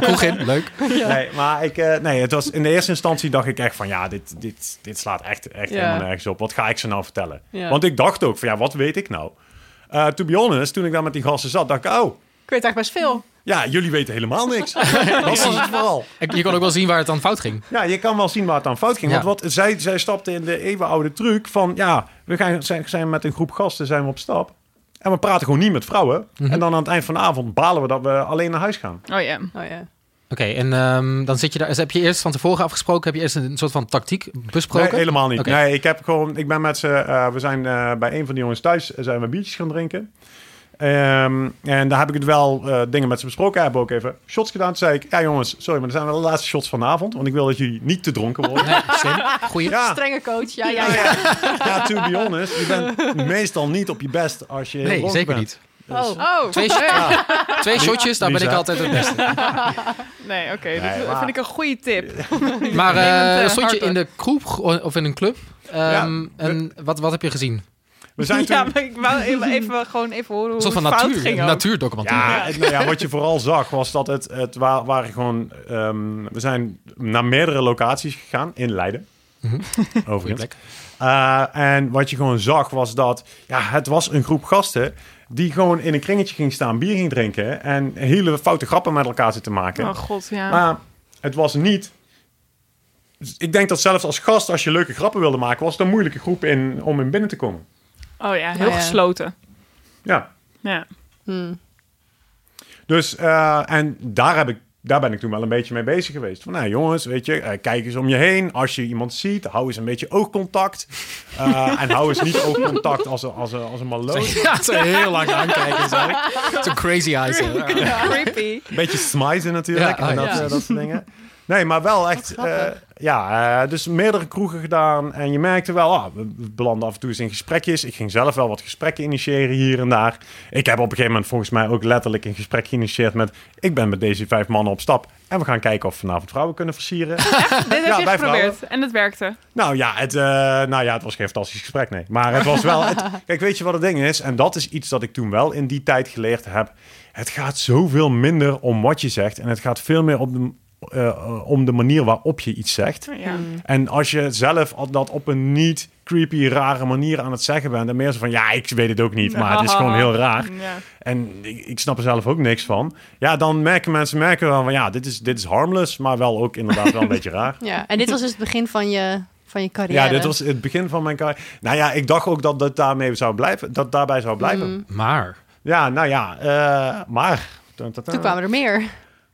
S3: Kroeg <laughs> in, leuk.
S4: nee maar ik, eh, nee, het was in de eerste instantie dacht ik echt van, ja, dit, dit, dit slaat echt, echt
S1: Ja.
S4: helemaal nergens op. Wat ga ik ze nou vertellen?
S1: Ja.
S4: Want ik dacht ook van, ja, wat weet ik nou? Uh, to be honest, toen ik daar met die gasten zat, dacht ik, oh,
S1: Ik weet eigenlijk best veel.
S4: Ja, jullie weten helemaal niks. <laughs> dat was het vooral.
S3: Je kon ook wel zien waar het dan fout ging.
S4: Ja, je kan wel zien waar het dan fout ging.
S3: Ja.
S4: Want wat, zij, zij stapte in de eeuwenoude truc van... ja, we gaan, zijn, zijn met een groep gasten zijn we op stap. En we praten gewoon niet met vrouwen.
S3: Mhm.
S4: En dan aan het eind van de avond balen we dat we alleen naar huis gaan.
S2: Oh ja.
S1: Oh ja.
S3: Oké, en ehm, dan zit je daar. dus heb je eerst van tevoren afgesproken? Heb je eerst een soort van tactiek besproken?
S4: Nee, helemaal niet. Nee, ik heb gewoon... Ik ben met ze... eh, we zijn eh, bij een van de jongens thuis... eh, zijn we biertjes gaan drinken. Ehm, en daar heb ik het wel eh, dingen met ze besproken. Hebben ook even shots gedaan. Toen zei ik... Ja jongens, sorry, maar dat zijn wel de laatste shots van de avond. Want ik wil dat jullie niet te dronken worden.
S3: Nee. Goeie.
S4: Ja,
S1: Strenge coach. Ja, ja,
S4: ja,
S1: ja.
S4: to be honest. Je bent meestal niet op je best als je
S3: Nee, zeker
S4: bent.
S3: niet.
S1: Oh.
S2: Oh,
S3: Twee, twee shotjes, daar ben ik altijd het beste.
S2: nee, oké.
S4: Nee,
S2: dat
S4: maar-
S2: vind ik een goede tip.
S3: Maar eh
S2: eh,
S3: stond je in de kroeg of in een club? Ehm,
S4: Ja,
S3: en wat, wat heb je gezien?
S4: We zijn <laughs> toen...
S2: Ja, maar ik wou even, even, gewoon even horen hoe
S3: soort van
S2: het fout
S3: natuur,
S2: ging ook.
S3: natuurdocumentaire.
S4: Ja, het- nou ja, wat je vooral zag was dat het, het wa- waren gewoon... ehm, we zijn naar meerdere locaties gegaan in Leiden.
S3: Goeie
S4: Overigens.
S3: plek.
S4: Eh, en wat je gewoon zag was dat... Ja, het was een groep gasten die gewoon in een kringetje ging staan, bier ging drinken... en hele foute grappen met elkaar zitten maken.
S2: Oh god, ja.
S4: Maar het was niet... Ik denk dat zelfs als gast, als je leuke grappen wilde maken... was het een moeilijke groep in, om in binnen te komen.
S2: Oh ja, heel
S1: Oh ja.
S2: gesloten.
S4: Ja.
S2: Ja.
S1: Hmm.
S4: Dus, eh, en daar, heb ik, daar ben ik toen wel een beetje mee bezig geweest. Van, nou jongens, weet je, eh, kijk eens om je heen. Als je iemand ziet, hou eens een beetje oogcontact. Eh, <laughs> en hou eens niet oogcontact als een, als een, als een maloot.
S3: Ja, zo <laughs> heel lang aankijken. Zo, zo crazy eyes.
S2: Creepy.
S4: Een beetje smijzen natuurlijk.
S3: Ja, oh,
S4: en dat,
S1: ja.
S4: dat soort dingen. Nee, maar wel echt. eh, ja, eh, dus meerdere kroegen gedaan. En je merkte wel, ah, we belanden af en toe eens in gesprekjes. Ik ging zelf wel wat gesprekken initiëren hier en daar. Ik heb op een gegeven moment volgens mij ook letterlijk een gesprek geïnitieerd met... Ik ben met deze vijf mannen op stap. En we gaan kijken of we vanavond vrouwen kunnen versieren.
S2: Dit heb
S4: Ja,
S2: je geprobeerd en het werkte.
S4: nou, ja, het, eh, nou ja, het was geen fantastisch gesprek, nee. Maar het was wel... Het, <laughs> kijk, weet je wat het ding is? En dat is iets dat ik toen wel in die tijd geleerd heb. Het gaat zoveel minder om wat je zegt. En het gaat veel meer om de, eh, om de manier waarop je iets zegt.
S2: Ja.
S4: En als je zelf al dat op een niet creepy, rare manier aan het zeggen bent... en meer zo van, ja, ik weet het ook niet, maar het is gewoon heel raar.
S2: Ja.
S4: En ik, ik snap er zelf ook niks van. Ja, dan merken mensen merken wel van, ja, dit is, dit is harmless... maar wel ook inderdaad wel een <laughs> beetje raar.
S1: Ja, en dit was dus het begin van je, van je carrière.
S4: Ja, dit was het begin van mijn carrière. Nou ja, ik dacht ook dat dat daarmee zou blijven, dat daarbij zou blijven.
S1: Mm.
S3: Maar
S4: Ja, nou ja, eh, maar...
S1: Toen kwamen er meer.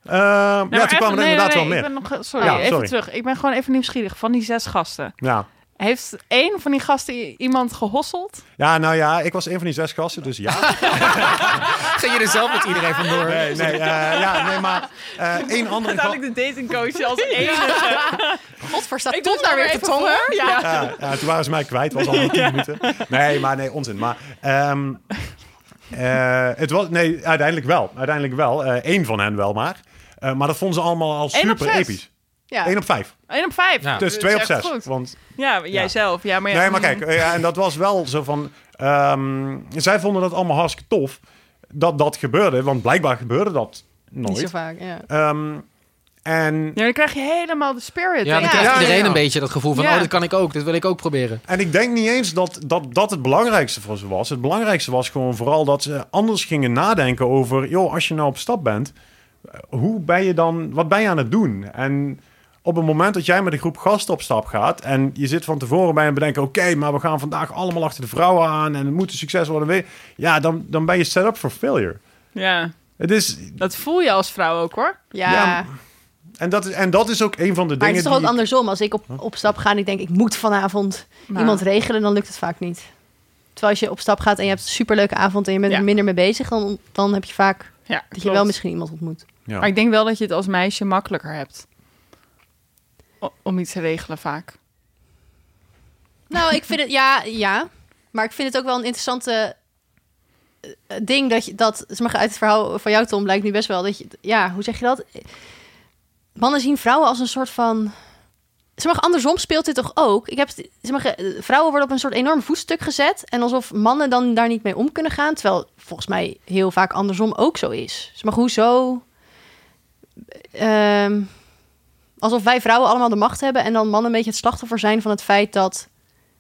S4: Eh, ja,
S2: Nou, maar
S4: toen kwamen er inderdaad
S2: nee,
S4: wel meer.
S2: Ik ben nog, sorry,
S4: Ja,
S2: even
S4: sorry.
S2: terug. Ik ben gewoon even nieuwsgierig. Van die zes gasten.
S4: Ja.
S2: Heeft één van die gasten iemand gehosseld?
S4: ja, nou ja, ik was een van die zes gasten, dus ja. <laughs>
S3: je er zelf met iedereen vandoor?
S4: Nee, nee, eh, ja, nee maar eh één andere... ga-
S2: de datingcoach als enige. <laughs>
S1: Godver, staat
S2: Ik
S1: Tom daar weer te tongen?
S2: Ja.
S4: Ja, ja, toen waren ze mij kwijt, was al na tien minuten. Nee, maar nee, onzin. Maar ehm, eh, het was, nee, uiteindelijk wel. Uiteindelijk wel. Eén van hen wel maar. Eh, maar dat vonden ze allemaal al super episch.
S1: Ja.
S4: Eén op vijf.
S2: Één op vijf.
S3: Ja.
S4: Dus
S2: Dat
S4: twee
S2: is
S4: op
S2: echt
S4: zes.
S2: goed.
S4: Want,
S2: Ja, jij
S4: Ja.
S2: maar ja,
S4: nee, maar kijk, eh, ja, en dat was wel zo van... ehm, zij vonden dat allemaal hartstikke tof. Dat dat gebeurde, want blijkbaar gebeurde dat
S1: Niet zo
S4: nooit.
S1: vaak, ja.
S4: Ehm, en
S2: Ja, dan krijg je helemaal de spirit.
S3: Ja, dan krijgt
S4: Ja,
S3: iedereen
S4: ja, ja.
S3: een beetje dat gevoel van...
S2: Ja.
S3: oh, dit kan ik ook, dit wil ik ook proberen.
S4: En ik denk niet eens dat, dat dat het belangrijkste voor ze was. Het belangrijkste was gewoon vooral dat ze anders gingen nadenken over... joh, als je nou op stap bent, hoe ben je dan, wat ben je aan het doen? En op het moment dat jij met een groep gasten op stap gaat... en je zit van tevoren bij en bedenken... oké, maar we gaan vandaag allemaal achter de vrouwen aan... en het moet een succes worden. Ja, dan, dan ben je set up for failure.
S2: Ja,
S4: Het is,
S2: dat voel je als vrouw ook hoor.
S1: Ja,
S4: Ja, en, dat is, en dat is ook een van de
S1: maar
S4: dingen
S1: het is toch ook andersom. Als ik op, op stap ga en ik denk, ik moet vanavond
S2: Nou.
S1: iemand regelen, dan lukt het vaak niet. Terwijl als je op stap gaat en je hebt een superleuke avond en je bent
S2: Ja.
S1: er minder mee bezig, dan, dan heb je vaak
S2: Ja,
S1: dat je wel misschien iemand ontmoet.
S4: Ja.
S2: Maar ik denk wel dat je het als meisje makkelijker hebt. Om iets te regelen vaak.
S1: Nou, ik vind het, ja, ja. Maar ik vind het ook wel een interessante eh, ding dat je dat, zeg maar, uit het verhaal van jou, Tom, blijkt nu best wel dat je, ja, hoe zeg je dat? Mannen zien vrouwen als een soort van. Zeg maar, andersom speelt dit toch ook? Ik heb, maar, ge- vrouwen worden op een soort enorm voetstuk gezet. En alsof mannen dan daar niet mee om kunnen gaan. Terwijl volgens mij heel vaak andersom ook zo is. Zeg maar, hoezo? Ehm, alsof wij vrouwen allemaal de macht hebben. En dan mannen een beetje het slachtoffer zijn van het feit dat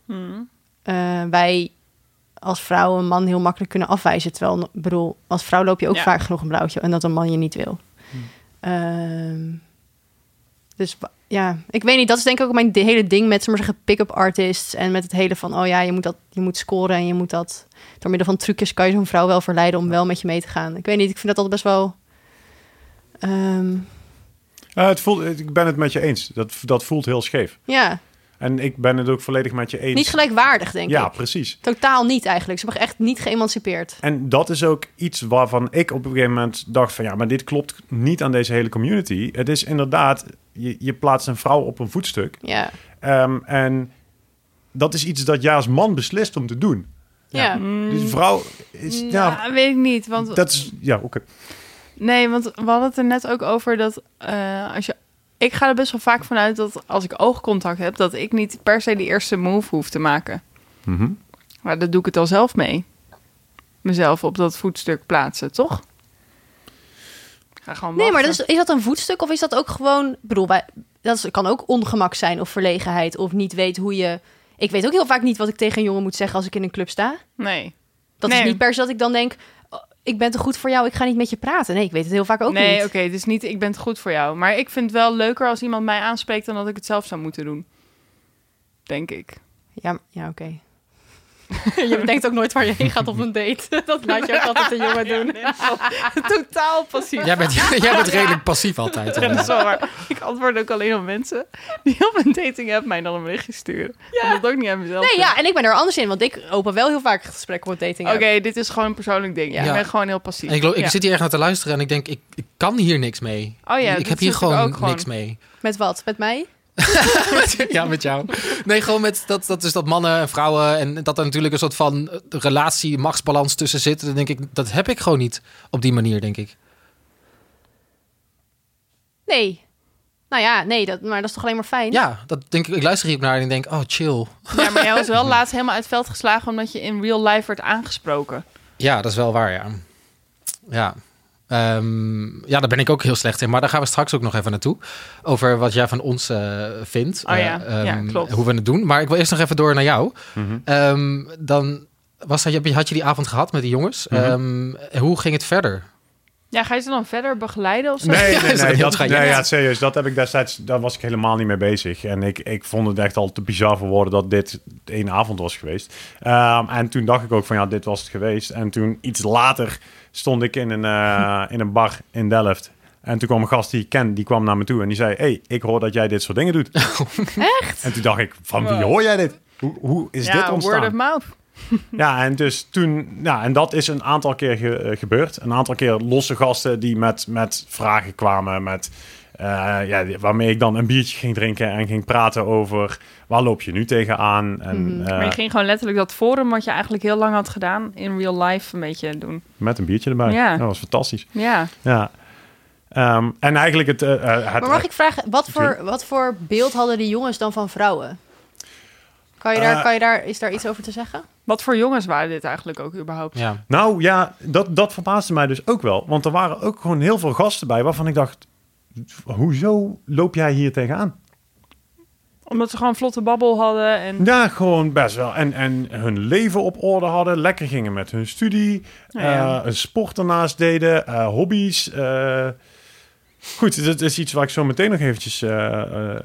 S2: Hmm.
S1: eh, wij als vrouw een man heel makkelijk kunnen afwijzen. Terwijl, ik bedoel, als vrouw loop je ook
S2: Ja.
S1: vaak genoeg een blauwtje en dat een man je niet wil. Ehm, dus ja, ik weet niet. Dat is denk ik ook mijn hele ding met, zeg maar zeggen, pick-up artists. En met het hele van, oh ja, je moet, dat, je moet scoren en je moet dat... Door middel van trucjes kan je zo'n vrouw wel verleiden om wel met je mee te gaan. Ik weet niet, ik vind dat altijd best wel... ehm,
S4: Eh, het voelt, ik ben het met je eens. Dat, dat voelt heel scheef.
S1: ja,
S4: En ik ben het ook volledig met je eens.
S1: niet gelijkwaardig, denk
S4: Ja,
S1: ik.
S4: precies.
S1: Totaal niet eigenlijk. Ze hebben echt niet geëmancipeerd.
S4: En dat is ook iets waarvan ik op een gegeven moment dacht van... ja, maar dit klopt niet aan deze hele community. Het is inderdaad, je, je plaatst een vrouw op een voetstuk.
S1: Ja,
S4: Ehm, en dat is iets dat jij als man beslist om te doen.
S1: ja.
S4: Dus een vrouw is...
S2: Ja,
S4: Ja,
S2: weet ik niet. Want,
S4: dat is... Ja, oké.
S2: Nee, want we hadden het er net ook over dat eh, als je. Ik ga er best wel vaak vanuit dat als ik oogcontact heb, dat ik niet per se die eerste move hoef te maken.
S4: Mhm.
S2: Maar dat doe ik het al zelf mee. Mezelf op dat voetstuk plaatsen, toch? Ik ga gewoon
S1: Nee, maar is, is dat een voetstuk of is dat ook gewoon... Ik bedoel, dat is- kan ook ongemak zijn of verlegenheid of niet weten hoe je... Ik weet ook heel vaak niet wat ik tegen een jongen moet zeggen als ik in een club sta.
S2: Nee.
S1: Dat
S2: Nee.
S1: is niet per se dat ik dan denk... ik ben te goed voor jou, ik ga niet met je praten. Nee, ik weet het heel vaak ook
S2: nee,
S1: niet.
S2: oké, het is niet ik ben het goed voor jou. Maar ik vind het wel leuker als iemand mij aanspreekt dan dat ik het zelf zou moeten doen. Denk ik.
S1: Ja, ja oké. <laughs> je bedenkt ook nooit waar je heen gaat op een <laughs> date. <laughs> Dat laat je ook altijd een jongen doen.
S2: Totaal passief.
S3: Jij bent, jij bent redelijk passief altijd.
S2: Ja, waar. Ik antwoord ook alleen op mensen die op een dating app mij dan een berichtje sturen. Ja. Dat ook niet aan mezelf.
S1: Nee, ja, en ik ben er anders in, want ik open wel heel vaak gesprekken op dating.
S2: Oké, dit is gewoon een persoonlijk ding.
S1: Ja.
S2: Ik ben gewoon heel passief.
S3: En ik, ik
S2: Ja.
S3: zit hier echt naar te luisteren en ik denk, ik, ik kan hier niks mee.
S2: Oh ja,
S3: ik
S2: dat
S3: heb hier gewoon. niks mee.
S1: Met wat? Met mij? <laughs>
S3: ja, met jou. Nee, gewoon met dat, dat is dat mannen en vrouwen en dat er natuurlijk een soort van eh, relatie, machtsbalans tussen zit. Dan denk ik, dat heb ik gewoon niet op die manier, denk ik.
S1: Nee. Nou ja, nee, dat, maar dat is toch alleen maar fijn?
S3: Ja, dat denk ik. Ik luister hier naar en denk, oh, chill.
S2: Ja, maar jij was wel <laughs> laatst helemaal uit het veld geslagen omdat je in real life werd aangesproken.
S3: Ja, dat is wel waar, ja. Ja. Ehm, ja, daar ben ik ook heel slecht in. Maar daar gaan we straks ook nog even naartoe. Over wat jij van ons eh, vindt.
S2: Oh ja,
S3: Eh,
S2: ja,
S3: ehm,
S2: klopt.
S3: Hoe we het doen. Maar ik wil eerst nog even door naar jou.
S4: Mhm.
S3: Ehm, dan was dat, had je die avond gehad met die jongens.
S4: Mhm.
S3: Ehm, hoe ging het verder?
S2: Ja, ga je ze dan verder begeleiden of zo?
S4: Nee, <laughs> nee,
S3: is dat
S4: nee,
S3: heel
S4: dat, nee ja, serieus. Dat heb ik destijds, daar was ik helemaal niet mee bezig. En ik, ik vond het echt al te bizar voor woorden dat dit één avond was geweest. Ehm, en toen dacht ik ook van ja, dit was het geweest. En toen iets later stond ik in een, eh, <laughs> in een bar in Delft. En toen kwam een gast die ik ken, die kwam naar me toe en die zei... hey, ik hoor dat jij dit soort dingen doet. <laughs>
S1: Echt?
S4: En toen dacht ik, van wie hoor jij dit? Hoe, hoe is
S2: ja,
S4: dit ontstaan?
S2: word of mouth. <laughs>
S4: Ja, en dus toen, ja, en dat is een aantal keer ge- eh, gebeurd. Een aantal keer losse gasten die met, met vragen kwamen, met, eh, ja, waarmee ik dan een biertje ging drinken en ging praten over waar loop je nu tegenaan. En,
S1: Mhm.
S4: eh,
S2: Maar je ging gewoon letterlijk dat forum wat je eigenlijk heel lang had gedaan in real life een beetje doen.
S4: met een biertje erbij.
S2: Ja.
S4: Dat was fantastisch.
S2: Ja.
S4: Ja. Ehm, en eigenlijk het, het
S1: Maar mag ik vragen, wat voor, wat voor beeld hadden die jongens dan van vrouwen? Kan je daar,
S4: Eh,
S1: kan je daar, is daar iets over te zeggen?
S2: Wat voor jongens waren dit eigenlijk ook überhaupt?
S3: Ja.
S4: Nou ja, dat, dat verbaasde mij dus ook wel. Want er waren ook gewoon heel veel gasten bij waarvan ik dacht... Hoezo loop jij hier tegenaan?
S2: Omdat ze gewoon vlotte babbel hadden en...
S4: Ja, gewoon best wel. En, en hun leven op orde hadden. Lekker gingen met hun studie.
S2: Ja.
S4: eh, een sport ernaast deden. eh, hobby's. Goed, dat is iets waar ik zo meteen nog eventjes eh, eh,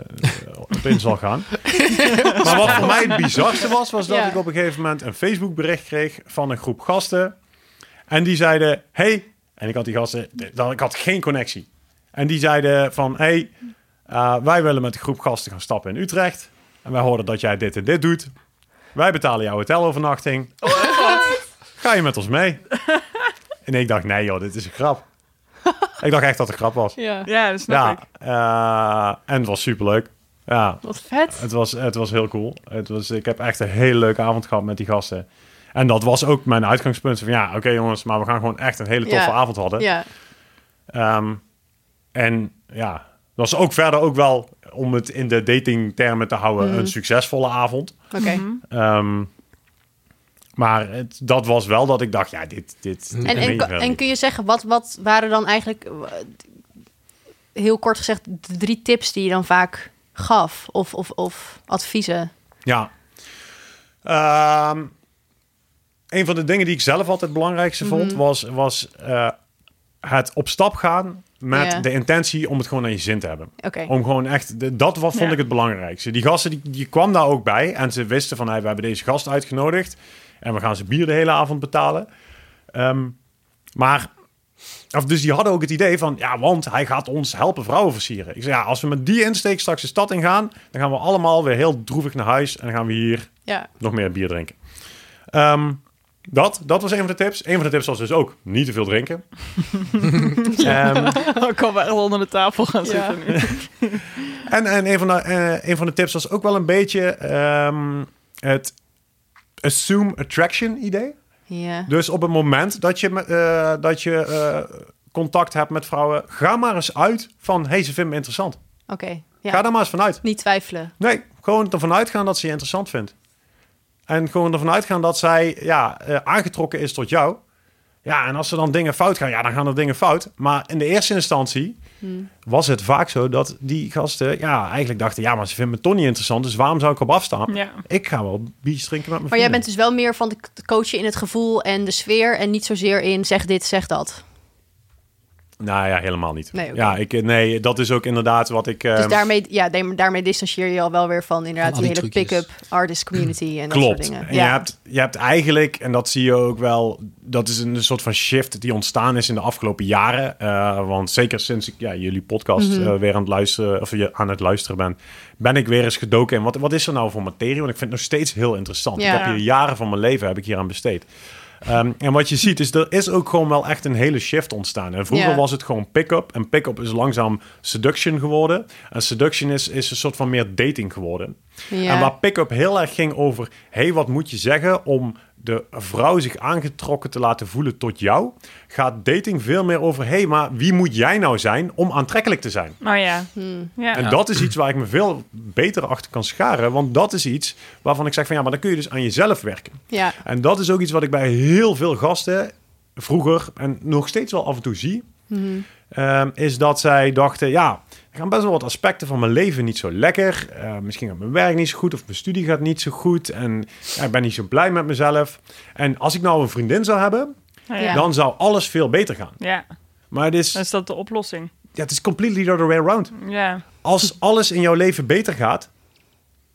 S4: op in zal gaan. <laughs> maar wat voor mij het bizarste was, was dat
S1: Ja.
S4: ik op een gegeven moment een Facebook bericht kreeg van een groep gasten. En die zeiden, hey, en ik had die gasten, ik had geen connectie. En die zeiden van, hey, eh, wij willen met een groep gasten gaan stappen in Utrecht. En wij horen dat jij dit en dit doet. Wij betalen jouw hotelovernachting. Ga je met ons mee? en ik dacht, nee joh, dit is een grap. <laughs> ik dacht echt dat het grap was.
S1: Ja.
S2: Ja, dat snap ik.
S4: Ja, eh, en het was superleuk. Ja,
S1: Wat vet.
S4: het was, het was heel cool. Het was, ik heb echt een hele leuke avond gehad met die gasten. En dat was ook mijn uitgangspunt. Van ja, oké jongens, maar we gaan gewoon echt een hele toffe
S1: Ja.
S4: avond hadden.
S1: Ja.
S4: Ehm, en ja, dat was ook verder ook wel, om het in de datingtermen te houden,
S1: Mhm.
S4: een succesvolle avond.
S1: Oké.
S2: Mhm.
S4: Ehm, maar het, dat was wel dat ik dacht, ja, dit... dit
S3: En-
S1: En, kun je zeggen, wat, wat waren dan eigenlijk, eh, heel kort gezegd, de drie tips die je dan vaak gaf? Of, of, of adviezen?
S4: Ja. Ehm, een van de dingen die ik zelf altijd het belangrijkste vond,
S1: Mhm.
S4: was, was eh, het op stap gaan met
S1: Ja.
S4: de intentie om het gewoon naar je zin te hebben. Om gewoon echt, de- dat wat vond
S2: Ja.
S4: ik het belangrijkste. Die gasten, die, die kwam daar ook bij en ze wisten van, hey, we hebben deze gast uitgenodigd en we gaan ze bier de hele avond betalen. Ehm, maar, of dus die hadden ook het idee van, ja, want hij gaat ons helpen vrouwen versieren. Ik zei, ja, als we met die insteek straks de stad ingaan, dan gaan we allemaal weer heel droevig naar huis en dan gaan we hier
S1: Ja.
S4: nog meer bier drinken. Ehm, dat, dat was een van de tips. Een van de tips was dus ook niet te veel drinken. <laughs> Ehm, <laughs>
S2: Ik kan wel echt onder de tafel gaan
S1: Ja.
S2: zitten nu. <laughs>
S4: en en een, van de, eh, een van de tips was ook wel een beetje ehm, het assume attraction idee.
S1: Ja.
S4: Dus op het moment dat je, eh, dat je eh, contact hebt met vrouwen, ga maar eens uit van, hey, ze vinden me interessant.
S1: Oké. Ja.
S4: Ga daar maar eens vanuit.
S1: Niet twijfelen.
S4: Nee, gewoon ervan uitgaan dat ze je interessant vindt. En gewoon ervan uitgaan dat zij ja, eh, aangetrokken is tot jou. Ja, en als er dan dingen fout gaan, ja, dan gaan er dingen fout. Maar in de eerste instantie
S1: Hmm.
S4: was het vaak zo dat die gasten ja, eigenlijk dachten... ja, maar ze vinden me toch niet interessant, dus waarom zou ik op afstaan?
S2: Ja.
S4: Ik ga wel biertjes drinken met mijn
S1: Maar jij bent dus wel meer van de coachen in het gevoel en de sfeer en niet zozeer in zeg dit, zeg dat.
S4: Nou ja, helemaal niet.
S1: Nee.
S4: Ja, ik, nee, dat is ook inderdaad wat ik...
S1: Dus
S4: ehm,
S1: daarmee, ja, daarmee- distancieer je al wel weer van inderdaad
S3: Van
S1: die hele pick-up artist community en dat soort
S4: Klopt.
S1: dingen.
S4: En je, hebt, je hebt eigenlijk, en dat zie je ook wel, dat is een soort van shift die ontstaan is in de afgelopen jaren. Eh, want zeker sinds ik ja, jullie podcast
S1: Mhm.
S4: eh, weer aan het luisteren, of je aan het luisteren ben, ben ik weer eens gedoken in wat, wat is er nou voor materie? Want ik vind het nog steeds heel interessant.
S1: Ja.
S4: Ik heb hier jaren van mijn leven heb ik hier aan besteed. Ehm, en wat je ziet is, er is ook gewoon wel echt een hele shift ontstaan. En vroeger was het gewoon pick-up. En pick-up is langzaam seduction geworden. En seduction is, is een soort van meer dating geworden. En waar pick-up heel erg ging over... hey, wat moet je zeggen om de vrouw zich aangetrokken te laten voelen tot jou... gaat dating veel meer over... hey, maar wie moet jij nou zijn om aantrekkelijk te zijn?
S2: Nou ja.
S1: Hmm.
S2: ja.
S4: En dat is iets waar ik me veel beter achter kan scharen. Want dat is iets waarvan ik zeg van... ja, maar dan kun je dus aan jezelf werken.
S1: ja.
S4: En dat is ook iets wat ik bij heel veel gasten vroeger... en nog steeds wel af en toe zie...
S1: Mhm.
S4: Ehm, is dat zij dachten, ja, er gaan best wel wat aspecten van mijn leven niet zo lekker. Eh, misschien gaat mijn werk niet zo goed of mijn studie gaat niet zo goed. En ja, ik ben niet zo blij met mezelf. En als ik nou een vriendin zou hebben,
S1: Ja.
S4: dan zou alles veel beter gaan.
S2: Ja,
S4: Maar het is,
S2: dan is dat de oplossing.
S4: ja, het is completely the other way around.
S2: Ja.
S4: Als alles in jouw leven beter gaat,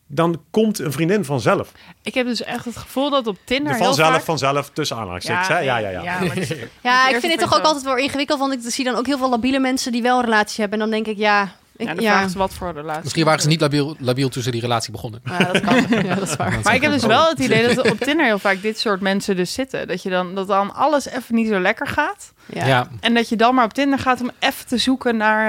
S4: dan komt een vriendin vanzelf.
S2: Ik heb dus echt het gevoel dat op Tinder heel
S4: vanzelf,
S2: vaak...
S4: vanzelf, tussen aanhalingstekens. hè? Ja, ja, ja.
S2: ja, <laughs> maar is-
S1: Ja, ik vind het toch ook altijd wel ingewikkeld, want ik zie dan ook heel veel labiele mensen die wel een relatie hebben. En dan denk ik, ja... Ik,
S2: ja, de vraag is wat voor relatie.
S3: Misschien waren ze niet labiel, labiel tussen die relatie begonnen.
S1: Ja, dat kan. <laughs> Ja, dat is waar.
S2: Maar ik heb dus wel het idee dat er op Tinder heel vaak dit soort mensen dus zitten. Dat je dan, dat dan alles even niet zo lekker gaat.
S1: Ja.
S3: Ja.
S2: En dat je dan maar op Tinder gaat om even te zoeken naar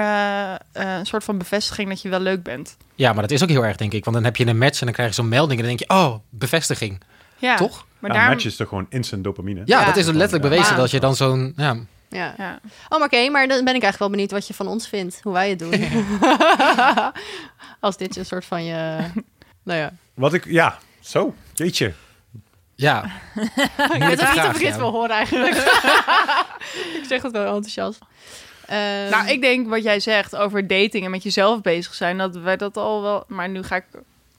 S2: eh, eh, een soort van bevestiging dat je wel leuk bent.
S3: ja, maar dat is ook heel erg, denk ik. Want dan heb je een match en dan krijg je zo'n melding en dan denk je, oh, bevestiging.
S2: Ja,
S3: Toch?
S2: Maar
S4: Ja,
S2: daar,
S4: match is toch gewoon instant dopamine?
S3: Ja,
S1: Ja.
S3: dat is letterlijk bewezen
S2: Ja.
S3: dat je dan zo'n... Ja,
S1: Ja.
S2: Ja.
S1: Oh, maar oké, maar dan ben ik eigenlijk wel benieuwd wat je van ons vindt. Hoe wij het doen. <laughs> Als dit een soort van je... Nou ja.
S4: Wat ik, ja, zo, jeetje.
S3: ja. <laughs>
S1: Ik weet ook niet of ik dit wil horen eigenlijk. <laughs> ik zeg het wel enthousiast. Ehm,
S2: Nou, ik denk wat jij zegt over dating en met jezelf bezig zijn, dat wij dat al wel. Maar nu ga ik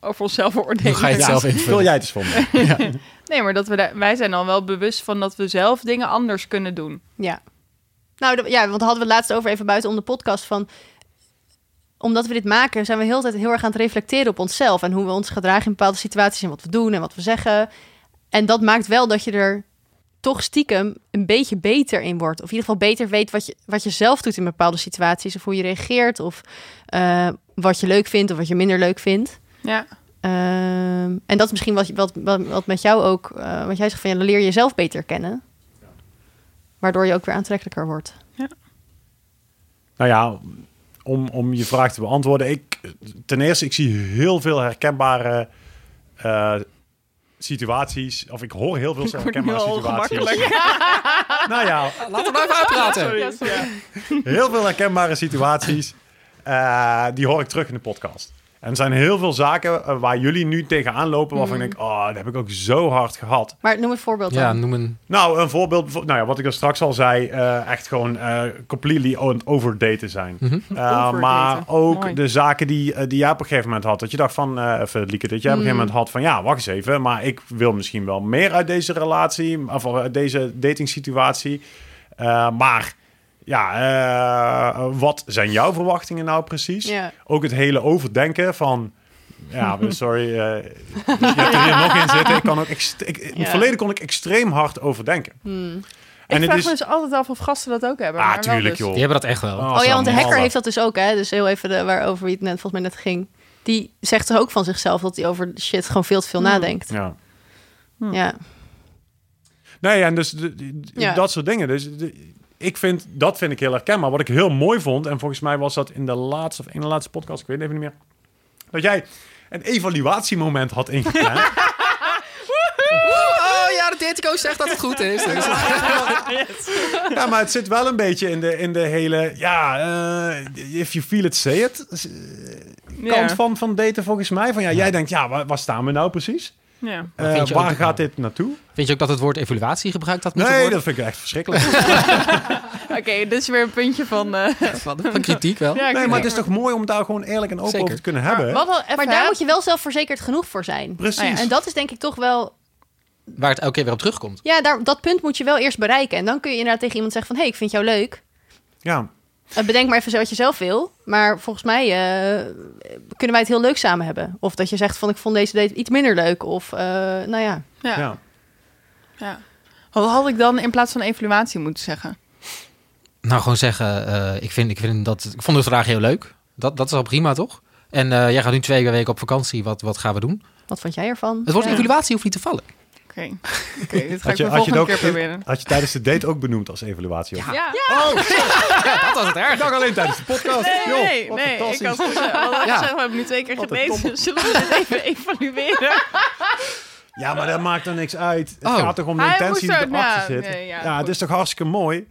S2: over onszelf oordelen.
S3: Nu ga je het
S4: Ja,
S3: zelf
S4: Vul
S3: invullen.
S4: jij het eens voor me.
S2: Nee, maar dat we daar, wij zijn dan wel bewust van dat we zelf dingen anders kunnen doen.
S1: Ja. Nou, ja, want hadden we het laatst over even buiten om de podcast van... Omdat we dit maken, zijn we heel tijd heel erg aan het reflecteren op onszelf... en hoe we ons gedragen in bepaalde situaties en wat we doen en wat we zeggen. En dat maakt wel dat je er toch stiekem een beetje beter in wordt. Of in ieder geval beter weet wat je, wat je zelf doet in bepaalde situaties... of hoe je reageert, of eh, wat je leuk vindt of wat je minder leuk vindt.
S2: Ja.
S1: Ehm, en dat is misschien wat, wat, wat, wat met jou ook, eh, wat jij zegt van ja, dan leer je jezelf beter kennen. Waardoor je ook weer aantrekkelijker wordt.
S4: Nou ja, om, om je vraag te beantwoorden. Ik, ten eerste, ik zie heel veel herkenbare eh, situaties. Of ik hoor heel veel
S2: Ik word nu
S4: herkenbare
S2: al
S4: situaties. <laughs> Nou ja,
S3: Laten we even uitpraten.
S2: Ja.
S4: heel veel herkenbare situaties. eh, die hoor ik terug in de podcast. En er zijn heel veel zaken eh, waar jullie nu tegenaan lopen. Waarvan
S1: Mm.
S4: ik denk, oh, dat heb ik ook zo hard gehad.
S1: Maar noem een voorbeeld
S3: Ja,
S1: dan.
S3: noem een...
S4: Nou, een voorbeeld. Nou ja, wat ik er straks al zei. eh, echt gewoon eh, completely on- overdated zijn.
S3: Mhm.
S4: Uh,
S2: Overdaten.
S4: maar ook
S2: Mooi.
S4: de zaken die, die jij op een gegeven moment had. Dat je dacht van, eh even Lieke, dat jij op een gegeven moment had van... Ja, wacht eens even, maar ik wil misschien wel meer uit deze relatie. Of uit deze datingsituatie. Uh, maar ja, eh, wat zijn jouw verwachtingen nou precies?
S1: Ja.
S4: Ook het hele overdenken van... Ja, <laughs> sorry. eh, je hebt er hier nog in zitten. Ik kan ook ext- ik, In het verleden kon ik extreem hard overdenken.
S1: Hmm.
S2: Ik
S4: En het
S2: vraag
S4: is...
S2: me dus altijd af of gasten dat ook hebben.
S4: Ah,
S2: maar
S4: tuurlijk,
S2: dus.
S4: joh.
S3: Die hebben dat echt wel.
S1: Oh ja, want de hacker
S4: mannen.
S1: heeft dat dus ook, hè? Dus heel even de, waarover wie het net volgens mij net ging. Die zegt toch ook van zichzelf dat hij over shit gewoon veel te veel
S2: Hmm.
S1: nadenkt.
S4: Ja.
S1: Ja.
S4: Nee, en dus de- de-
S1: Ja.
S4: dat soort dingen. Dus de- ik vind, dat vind ik heel herkenbaar. Wat ik heel mooi vond, en volgens mij was dat in de laatste of in de laatste podcast, ik weet het even niet meer, dat jij een evaluatiemoment had ingepland. <laughs>
S3: Oh ja, de zegt dat het goed is. Dus.
S4: ja, maar het zit wel een beetje in de, in de hele, ja, eh, if you feel it, say it.
S2: Ja.
S4: Kant van, van daten volgens mij. Van ja, jij denkt, ja, waar, waar staan we nou precies?
S2: Ja.
S4: Eh,
S3: vind je
S4: waar
S3: ook-
S4: gaat dit naartoe?
S3: Vind je ook dat het woord evaluatie gebruikt had moeten
S4: Nee,
S3: worden?
S4: dat vind ik echt verschrikkelijk. <laughs>
S2: Oké, dit is weer een puntje van... eh
S3: Van, van kritiek wel.
S2: ja,
S4: Nee, maar het is toch mooi om daar gewoon eerlijk en open
S3: Zeker.
S4: over te kunnen
S2: Maar,
S4: hebben.
S2: wat even
S1: Maar daar moet je wel zelfverzekerd genoeg voor zijn.
S4: Precies.
S2: Nou ja,
S1: En dat is denk ik toch wel...
S3: Waar het elke keer weer op terugkomt.
S1: Ja, daar, dat punt moet je wel eerst bereiken. En dan kun je inderdaad tegen iemand zeggen van... hé, hey, ik vind jou leuk.
S4: Ja,
S1: Bedenk maar even zo wat je zelf wil. Maar volgens mij eh, kunnen wij het heel leuk samen hebben. Of dat je zegt van ik vond deze date iets minder leuk. Of eh, nou ja.
S2: Ja.
S4: ja.
S2: ja. Wat had ik dan in plaats van evaluatie moeten zeggen?
S3: Nou, gewoon zeggen, eh, ik, vind, ik, vind dat, ik vond de vraag heel leuk. Dat, dat is al prima, toch? En eh, jij gaat nu twee weken op vakantie. Wat, wat gaan we doen?
S1: Wat vond jij ervan?
S3: Het wordt
S2: Ja.
S3: een evaluatie, hoeft niet te vallen.
S2: Oké, <laughs> Oké, dit ga
S4: Had
S2: ik
S4: je,
S2: de volgende
S4: ook,
S2: keer proberen.
S4: had je tijdens de date ook benoemd als evaluatie?
S2: Ja.
S4: Oh,
S3: Ja, dat was het erg.
S4: ik dacht alleen tijdens de podcast.
S2: Nee,
S4: Joh,
S2: nee. Ik had <laughs>
S3: Ja.
S2: gezegd, we hebben nu twee keer
S4: Wat een
S2: gedate.
S4: toppen.
S2: Zullen we dit even <laughs> evalueren?
S4: Ja, maar dat maakt er niks uit. Het
S3: Oh.
S4: gaat toch om de
S2: Hij
S4: intentie die
S2: er-
S4: erachter
S2: ja,
S4: zit.
S2: nee, ja,
S4: ja, het is toch hartstikke mooi.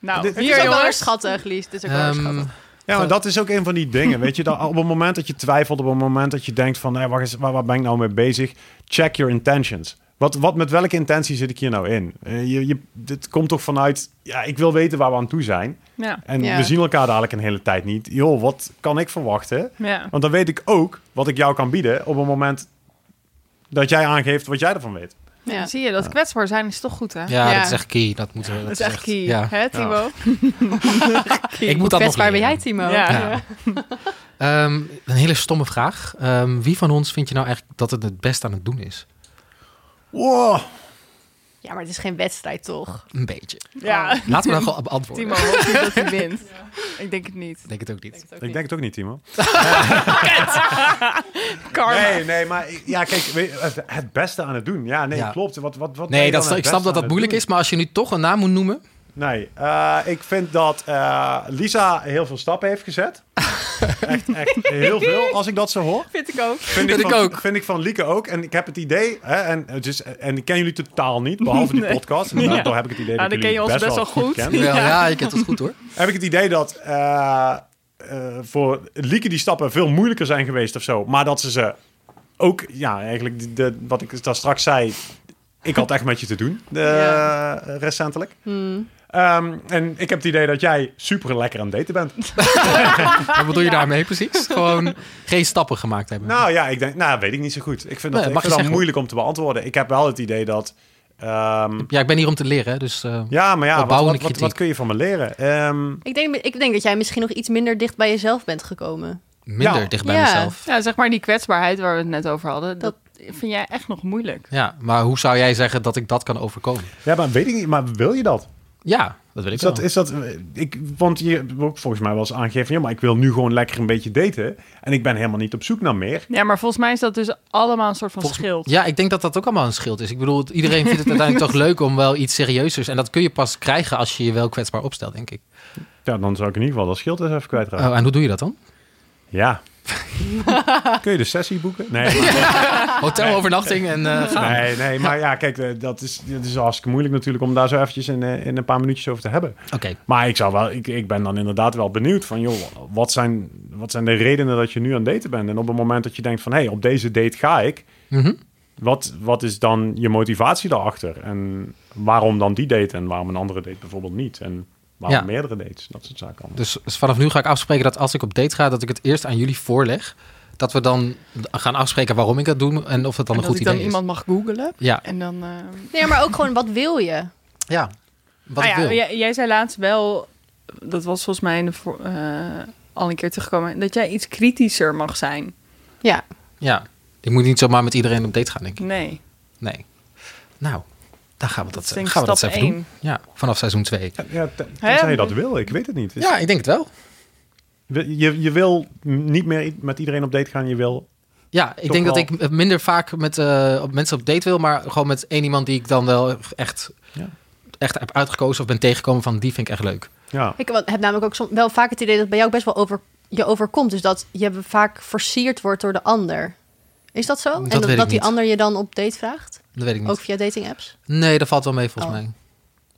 S2: Nou,
S4: Dit-
S2: hier
S1: is ook wel schattig, Lies. Het is ook wel
S3: Ehm,
S1: schattig.
S4: Ja, maar dat is ook een van die dingen. Weet je, dat op het moment dat je twijfelt, op het moment dat je denkt van, hé, eens, waar, waar ben ik nou mee bezig? Check your intentions. Wat, wat, met welke intentie zit ik hier nou in? Eh, je, je, dit komt toch vanuit, ja, ik wil weten waar we aan toe zijn.
S2: Ja,
S4: En
S1: Ja.
S4: we zien elkaar dadelijk een hele tijd niet. Joh, wat kan ik verwachten?
S2: ja.
S4: Want dan weet ik ook wat ik jou kan bieden op het moment dat jij aangeeft wat jij ervan weet.
S1: Ja.
S2: Zie je, dat kwetsbaar zijn is toch goed, hè?
S3: Ja,
S1: Ja.
S3: dat is echt key. Dat, moeten we,
S2: Dat is echt key.
S3: Ja.
S2: Hè, Timo? <laughs>
S3: Ik moet dat nog
S1: Kwetsbaar ben jij, Timo.
S2: Ja.
S3: Ja. Ehm, een hele stomme vraag. Ehm, wie van ons vind je nou eigenlijk dat het het best aan het doen is?
S4: Wow.
S1: Ja, maar het is geen wedstrijd, toch?
S3: Een beetje.
S2: Ja.
S3: Laten we dan gewoon beantwoorden.
S2: Timo hoopt niet dat hij <laughs> wint. Ik denk het niet.
S3: Ik denk het ook niet.
S4: Ik denk het ook niet, Timo. <laughs>
S2: Karma.
S4: Nee, nee, maar ja, kijk, het- beste aan het doen. Ja, nee,
S3: Ja.
S4: klopt. Wat, wat, wat
S3: Nee, dat, ik snap dat dat moeilijk is. Maar als je nu toch een naam moet noemen...
S4: Nee, eh, ik vind dat eh, Lisa heel veel stappen heeft gezet. Echt, echt heel veel, als ik dat zo hoor.
S2: Vind ik ook.
S4: Vind,
S3: Vind
S4: ik,
S3: ik
S4: van,
S3: ook.
S4: Vind ik van Lieke ook. En ik heb het idee, hè, en, het is, en ik ken jullie totaal niet, behalve die
S2: Nee.
S4: podcast. En
S2: Ja.
S4: daardoor heb ik het idee
S2: Nou,
S4: dat
S2: dan ken je ons best wel goed.
S4: ken.
S3: Wel, ja, je kent het goed hoor.
S4: heb ik het idee dat eh, eh, voor Lieke die stappen veel moeilijker zijn geweest of zo. Maar dat ze ze ook, ja, eigenlijk de, de- wat ik daar straks zei, ik had echt met je te doen, eh,
S2: Ja.
S4: recentelijk.
S1: Hmm.
S4: Ehm, en ik heb het idee dat jij super lekker aan het daten bent. <laughs>
S3: Wat bedoel je daarmee precies? Gewoon geen stappen gemaakt hebben.
S4: Nou ja, ik denk, nou weet ik niet zo goed. Ik vind dat,
S3: Nee,
S4: ik vind dat moeilijk om te beantwoorden. Ik heb wel het idee dat, ehm,
S3: Ja, ik ben hier om te leren, dus... eh,
S4: ja, maar ja, wat, wat, wat, kun je van me leren? Ehm,
S1: Ik denk, ik denk dat jij misschien nog iets minder dicht bij jezelf bent gekomen.
S3: minder
S4: Ja.
S3: dicht bij
S1: Ja.
S3: mezelf.
S2: Ja, zeg maar die kwetsbaarheid waar we het net over hadden. Dat vind jij echt nog moeilijk.
S3: Ja, maar hoe zou jij zeggen dat ik dat kan overkomen?
S4: ja, maar weet ik niet, maar wil je dat?
S3: Ja, dat wil ik
S4: Is dat,
S3: wel.
S4: is dat ik, want je ook volgens mij wel eens aangegeven, ja, maar ik wil nu gewoon lekker een beetje daten. En ik ben helemaal niet op zoek naar meer.
S2: Ja, maar volgens mij is dat dus allemaal een soort van
S3: Volgens-
S2: schild.
S3: Ja, ik denk dat dat ook allemaal een schild is. Ik bedoel, iedereen vindt het <laughs> uiteindelijk toch leuk om wel iets serieuzers. En dat kun je pas krijgen als je je wel kwetsbaar opstelt, denk ik.
S4: Ja, dan zou ik in ieder geval dat schild eens even kwijtraken.
S3: Oh, en hoe doe je dat dan?
S4: Ja. <laughs> Kun je de sessie boeken? Nee, maar, <laughs>
S3: Hotelovernachting en gaan.
S4: nee, nee, maar ja, kijk, eh, dat is, dat is hartstikke moeilijk natuurlijk om daar zo eventjes in, eh, in een paar minuutjes over te hebben.
S3: Oké,
S4: Maar ik, zou wel, ik, ik ben dan inderdaad wel benieuwd van, joh, wat zijn, wat zijn de redenen dat je nu aan het daten bent? En op het moment dat je denkt van, hé, hey, op deze date ga ik,
S3: Mhm.
S4: wat, wat is dan je motivatie daarachter? En waarom dan die date en waarom een andere date bijvoorbeeld niet? En waarom
S3: Ja.
S4: meerdere dates? Dat soort zaken allemaal.
S3: dus, dus vanaf nu ga ik afspreken dat als ik op date ga, dat ik het eerst aan jullie voorleg. Dat we dan gaan afspreken waarom ik dat doe en of het dan
S2: En
S3: een
S2: dat
S3: goed
S2: ik dan
S3: idee
S2: iemand mag googlen.
S3: is. Ja,
S2: En dan... eh,
S1: Nee, maar ook gewoon, wat wil je?
S3: ja. Wat
S2: Ah
S3: ik
S2: ja,
S3: wil.
S2: Jij, jij zei laatst wel, dat was volgens mij in de eh, al een keer teruggekomen, dat jij iets kritischer mag zijn.
S1: Ja,
S3: Ja, ik moet niet zomaar met iedereen op date gaan, denk ik.
S2: Nee,
S3: Nee. Nou, dan gaan we dat,
S2: dat
S3: gaan we dat even
S2: één.
S3: doen. Ja, vanaf seizoen 2.
S4: Ja, tenzij je dat wil, ik weet het niet.
S3: Ja, ik denk het wel.
S4: Je, je wil niet meer met iedereen op date gaan, je wil...
S3: Ja, ik denk dat ik minder vaak met eh, op mensen op date wil, maar gewoon met één iemand die ik dan wel echt,
S4: Ja.
S3: echt heb uitgekozen of ben tegengekomen van die vind ik echt leuk.
S4: Ja,
S1: ik heb namelijk ook som- wel vaak het idee dat bij jou bij jou best wel over, je overkomt. Dus dat je vaak versierd wordt door de ander. Is dat zo?
S3: Dat
S1: en
S3: weet
S1: dat,
S3: ik
S1: dat die
S3: niet.
S1: ander je dan op date vraagt?
S3: Dat weet ik niet.
S1: Ook via dating apps?
S3: Nee, dat valt wel mee volgens
S1: Oh.
S3: mij. Maar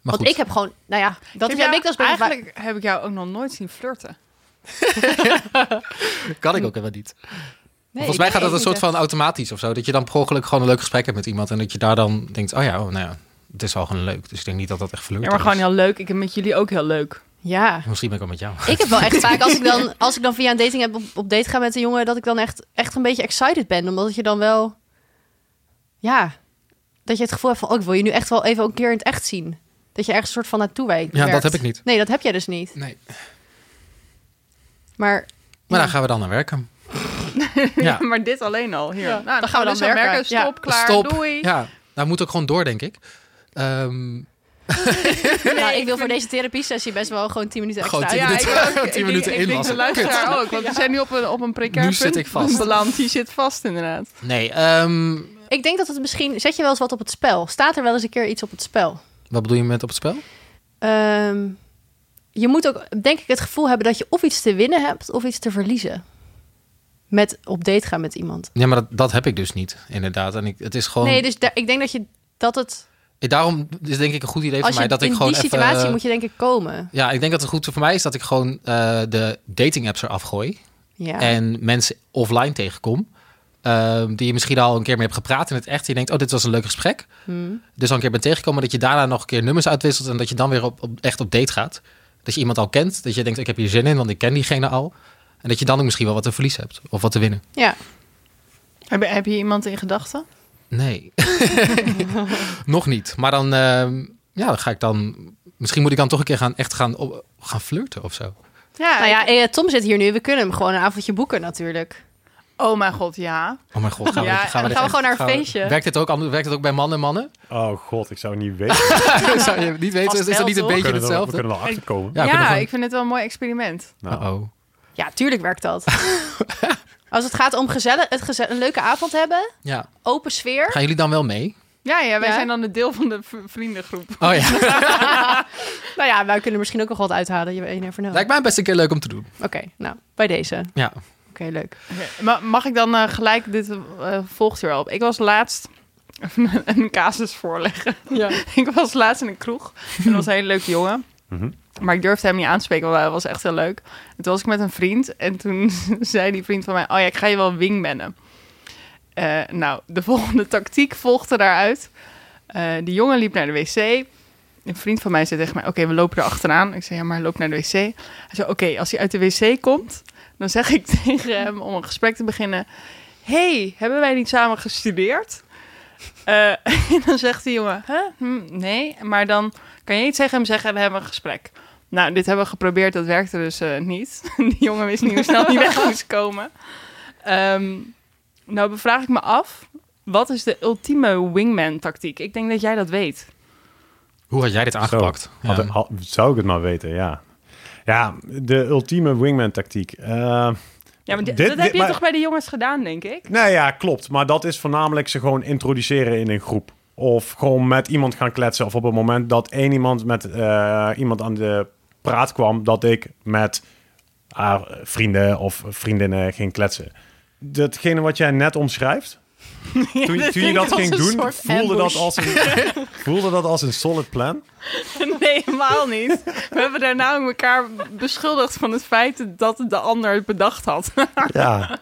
S1: Want
S3: goed.
S1: ik heb gewoon, nou ja, dat
S2: heb
S1: heb
S2: jou-
S1: ik dus vaak.
S2: Eigenlijk heb ik jou ook nog nooit zien flirten. <laughs>
S3: kan ik ook helemaal niet.
S1: Nee,
S3: volgens
S1: ik
S3: mij gaat dat een soort van automatisch of zo. Dat je dan per ongeluk gewoon een leuk gesprek hebt met iemand en dat je daar dan denkt, oh ja, oh, nou ja, het is wel gewoon leuk. Dus ik denk niet dat dat echt
S2: Ja,
S3: flirten
S2: maar gewoon
S3: is.
S2: heel leuk. Ik heb met jullie ook heel leuk.
S1: Ja,
S3: Misschien ben ik wel met jou.
S1: ik heb wel echt <laughs> vaak als ik dan, als ik dan via een dating app op, op date ga met een jongen, dat ik dan echt, echt een beetje excited ben. Omdat je dan wel, ja, dat je het gevoel hebt van, oh, ik wil je nu echt wel even een keer in het echt zien. Dat je ergens een soort van naartoe wijkt.
S3: Ja, dat heb ik niet.
S1: Nee, dat heb jij dus niet.
S3: Nee.
S1: Maar,
S3: Maar
S1: ja.
S3: daar gaan we dan naar werken. <laughs> ja.
S2: maar dit alleen al. Hier.
S1: Ja,
S2: Nou,
S1: dan gaan we dan
S2: dus aan
S1: werken.
S2: Stop,
S1: Ja.
S2: klaar,
S3: Stop.
S2: doei.
S3: Ja, nou moet ook gewoon door, denk ik. <laughs> Ehm,
S1: Ja, ik wil voor deze therapiesessie best wel gewoon 10 minuten extra.
S3: Gewoon 10
S1: uit.
S2: Ja, <laughs>
S3: minuten.
S2: ik ook. Ik
S3: minuten
S2: denk- Ik denk de luisteraar ook. Want we zijn nu op een, op een precair
S3: Nu zit ik vast.
S2: beland. Die zit vast inderdaad.
S3: nee, ehm,
S1: Ik denk dat het misschien... Zet je wel eens wat op het spel? Staat er wel eens een keer iets op het spel?
S3: wat bedoel je met op het spel?
S1: Ehm, je moet ook, denk ik, het gevoel hebben dat je of iets te winnen hebt of iets te verliezen. Met op date gaan met iemand.
S3: Ja, maar dat, dat heb ik dus niet, inderdaad. En ik, het is gewoon...
S1: Nee, dus daar- ik denk dat je dat het.
S3: Eh, Daarom is denk ik een goed idee voor mij dat
S1: in
S3: ik gewoon
S1: die
S3: even...
S1: situatie moet je denk ik komen.
S3: Ja, ik denk dat het goed voor mij is dat ik gewoon eh, de dating apps eraf gooi.
S1: Ja.
S3: En mensen offline tegenkom. ehm, die je misschien al een keer mee hebt gepraat in het echt. Je denkt, oh, dit was een leuk gesprek.
S1: Hmm.
S3: Dus al een keer bent tegengekomen dat je daarna nog een keer nummers uitwisselt. En dat je dan weer op, op, echt op date gaat. Dat je iemand al kent. Dat je denkt, ik heb hier zin in, want ik ken diegene al. En dat je dan ook misschien wel wat te verliezen hebt. Of wat te winnen.
S1: ja.
S2: Heb heb je iemand in gedachten?
S3: Nee. <laughs> nog niet. Maar dan, ehm, ja, dan ga ik dan... Misschien moet ik dan toch een keer gaan, echt gaan, op, gaan flirten of zo.
S2: Ja,
S1: Nou ja, eh, Tom zit hier nu. We kunnen hem gewoon een avondje boeken natuurlijk.
S2: Oh mijn god, ja.
S3: Oh mijn god, gaan we,
S2: Ja,
S3: gaan we,
S1: gaan we gewoon naar een
S3: we-
S1: feestje.
S3: Werkt dit ook, werkt het ook bij mannen en mannen?
S4: Oh god, ik zou niet <laughs> weten.
S3: Zou je niet weten?
S1: Vast
S3: Is dat
S1: wel,
S3: niet een?
S4: We
S3: beetje
S4: kunnen, er, we
S3: hetzelfde?
S4: kunnen er achter komen.
S3: Ja, we
S2: Ja,
S3: kunnen gewoon-
S2: ik vind het wel een mooi experiment.
S4: Nou,
S3: Uh-oh.
S1: Ja, tuurlijk werkt dat. <laughs> Als het gaat om gezellig, het geze- een leuke avond hebben,
S3: Ja.
S1: open sfeer.
S3: Gaan jullie dan wel mee?
S2: Ja, ja wij
S1: Ja.
S2: zijn dan een deel van de vriendengroep.
S3: Oh ja. <laughs>
S1: Nou ja, wij kunnen misschien ook nog wat uithalen. Je weet never know.
S3: Lijkt mij best een keer leuk om te doen.
S1: Oké, nou, bij deze. Oké,
S3: Ja.
S1: leuk.
S2: Oké, ma- Mag ik dan eh, gelijk dit eh volgt hier op? Ik was laatst <laughs> een casus voorleggen.
S1: Ja. <laughs>
S2: ik was laatst in een kroeg. En dat was een hele leuke jongen.
S4: Mhm.
S2: Maar ik durfde hem niet aan te spreken, want hij was echt heel leuk. En toen was ik met een vriend. En toen <laughs> zei die vriend van mij... Oh ja, ik ga je wel wingmannen. Eh nou, de volgende tactiek volgde daaruit. Eh die jongen liep naar de wc. Een vriend van mij zei tegen mij... Oké, we lopen er achteraan. Ik zei, ja, maar loop naar de wc. Hij zei, oké, als hij uit de wc komt... dan zeg ik <laughs> tegen hem om een gesprek te beginnen... hey, hebben wij niet samen gestudeerd? Eh, <laughs> en dan zegt die jongen? Hm, nee, maar dan kan je iets tegen hem zeggen en we hebben een gesprek. Nou, dit hebben we geprobeerd, dat werkte dus eh, niet. <laughs> die jongen wist niet hoe snel hij weg <laughs> moest komen. Ehm, nou, bevraag ik me af, wat is de ultieme wingman-tactiek? Ik denk dat jij dat weet.
S3: Hoe had jij dit aangepakt?
S4: Zo, had-
S3: Ja.
S4: had- zou ik het maar weten, ja. Ja, de ultieme wingman tactiek. Eh,
S2: Ja, maar di-
S4: Dit-
S2: dat heb
S4: dit-
S2: je
S4: maar-
S2: toch bij de jongens gedaan, denk ik?
S4: nou ja, klopt. Maar dat is voornamelijk ze gewoon introduceren in een groep. Of gewoon met iemand gaan kletsen. Of op het moment dat één iemand met eh, iemand aan de praat kwam... dat ik met haar vrienden of vriendinnen ging kletsen. Datgene wat jij net omschrijft... <laughs> Toen, toen je dat ging doen, voelde dat, als een, <laughs> voelde dat als een solid plan? <laughs>
S2: Nee, helemaal niet. We hebben daarna elkaar beschuldigd van het feit dat de ander het bedacht had.
S4: Ja.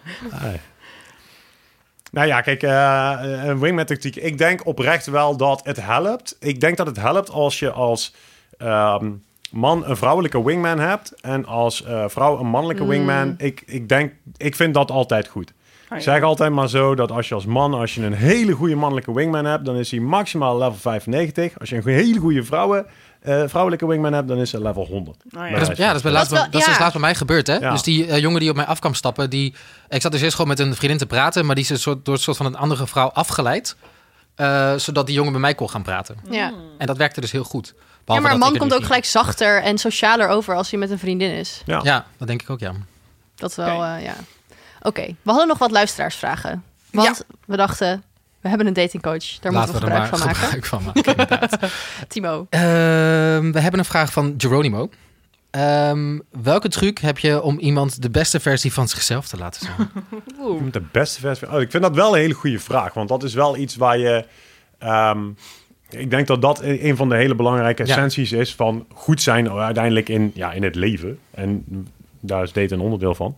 S4: Nou ja, kijk, eh, een wingman tactiek. Ik denk oprecht wel dat het helpt. Ik denk dat het helpt als je als ehm, man een vrouwelijke wingman hebt en als eh, vrouw een mannelijke
S1: Mm.
S4: wingman. Ik, ik denk, ik vind dat altijd goed.
S2: Oh,
S4: Ik zeg altijd maar zo dat als je als man, als je een hele goede mannelijke wingman hebt, dan is hij maximaal level 95. Als je een hele goede vrouwen, eh, vrouwelijke wingman hebt, dan is hij level 100.
S2: Oh,
S3: Maar dat is, ja, dat is, bij
S1: Dat
S3: laatst,
S1: is wel-
S3: dat is dus
S1: ja.
S3: laatst bij mij gebeurd, hè?
S4: Ja.
S3: Dus die eh, jongen die op mij af kwam stappen, die... Ik zat dus eerst gewoon met een vriendin te praten, maar die is een soort, door een soort van een andere vrouw afgeleid. eh, zodat die jongen bij mij kon gaan praten.
S1: Ja.
S3: En dat werkte dus heel goed.
S1: Ja, maar een man komt ook gelijk zachter en socialer over als hij met een vriendin is.
S4: Ja.
S3: Ja, dat denk ik ook, ja.
S1: Dat is wel,
S2: Oké.
S1: eh, ja. Oké, we hadden nog wat luisteraarsvragen. Want we dachten, we hebben een datingcoach. Daar
S3: Laten
S1: moeten
S3: we
S1: we
S3: er
S1: gebruik
S3: maar
S1: van maken.
S3: gebruik van maken. inderdaad. <laughs>
S1: Timo.
S3: Ehm, we hebben een vraag van Geronimo. Ehm, welke truc heb je om iemand de beste versie van zichzelf te laten zijn? <laughs>
S2: Oeh.
S4: De beste versie. Oh, ik vind dat wel een hele goede vraag. Want dat is wel iets waar je. ehm, ik denk dat dat een een van de hele belangrijke
S3: Ja.
S4: essenties is van goed zijn uiteindelijk in, ja, in het leven. En daar is date een onderdeel van.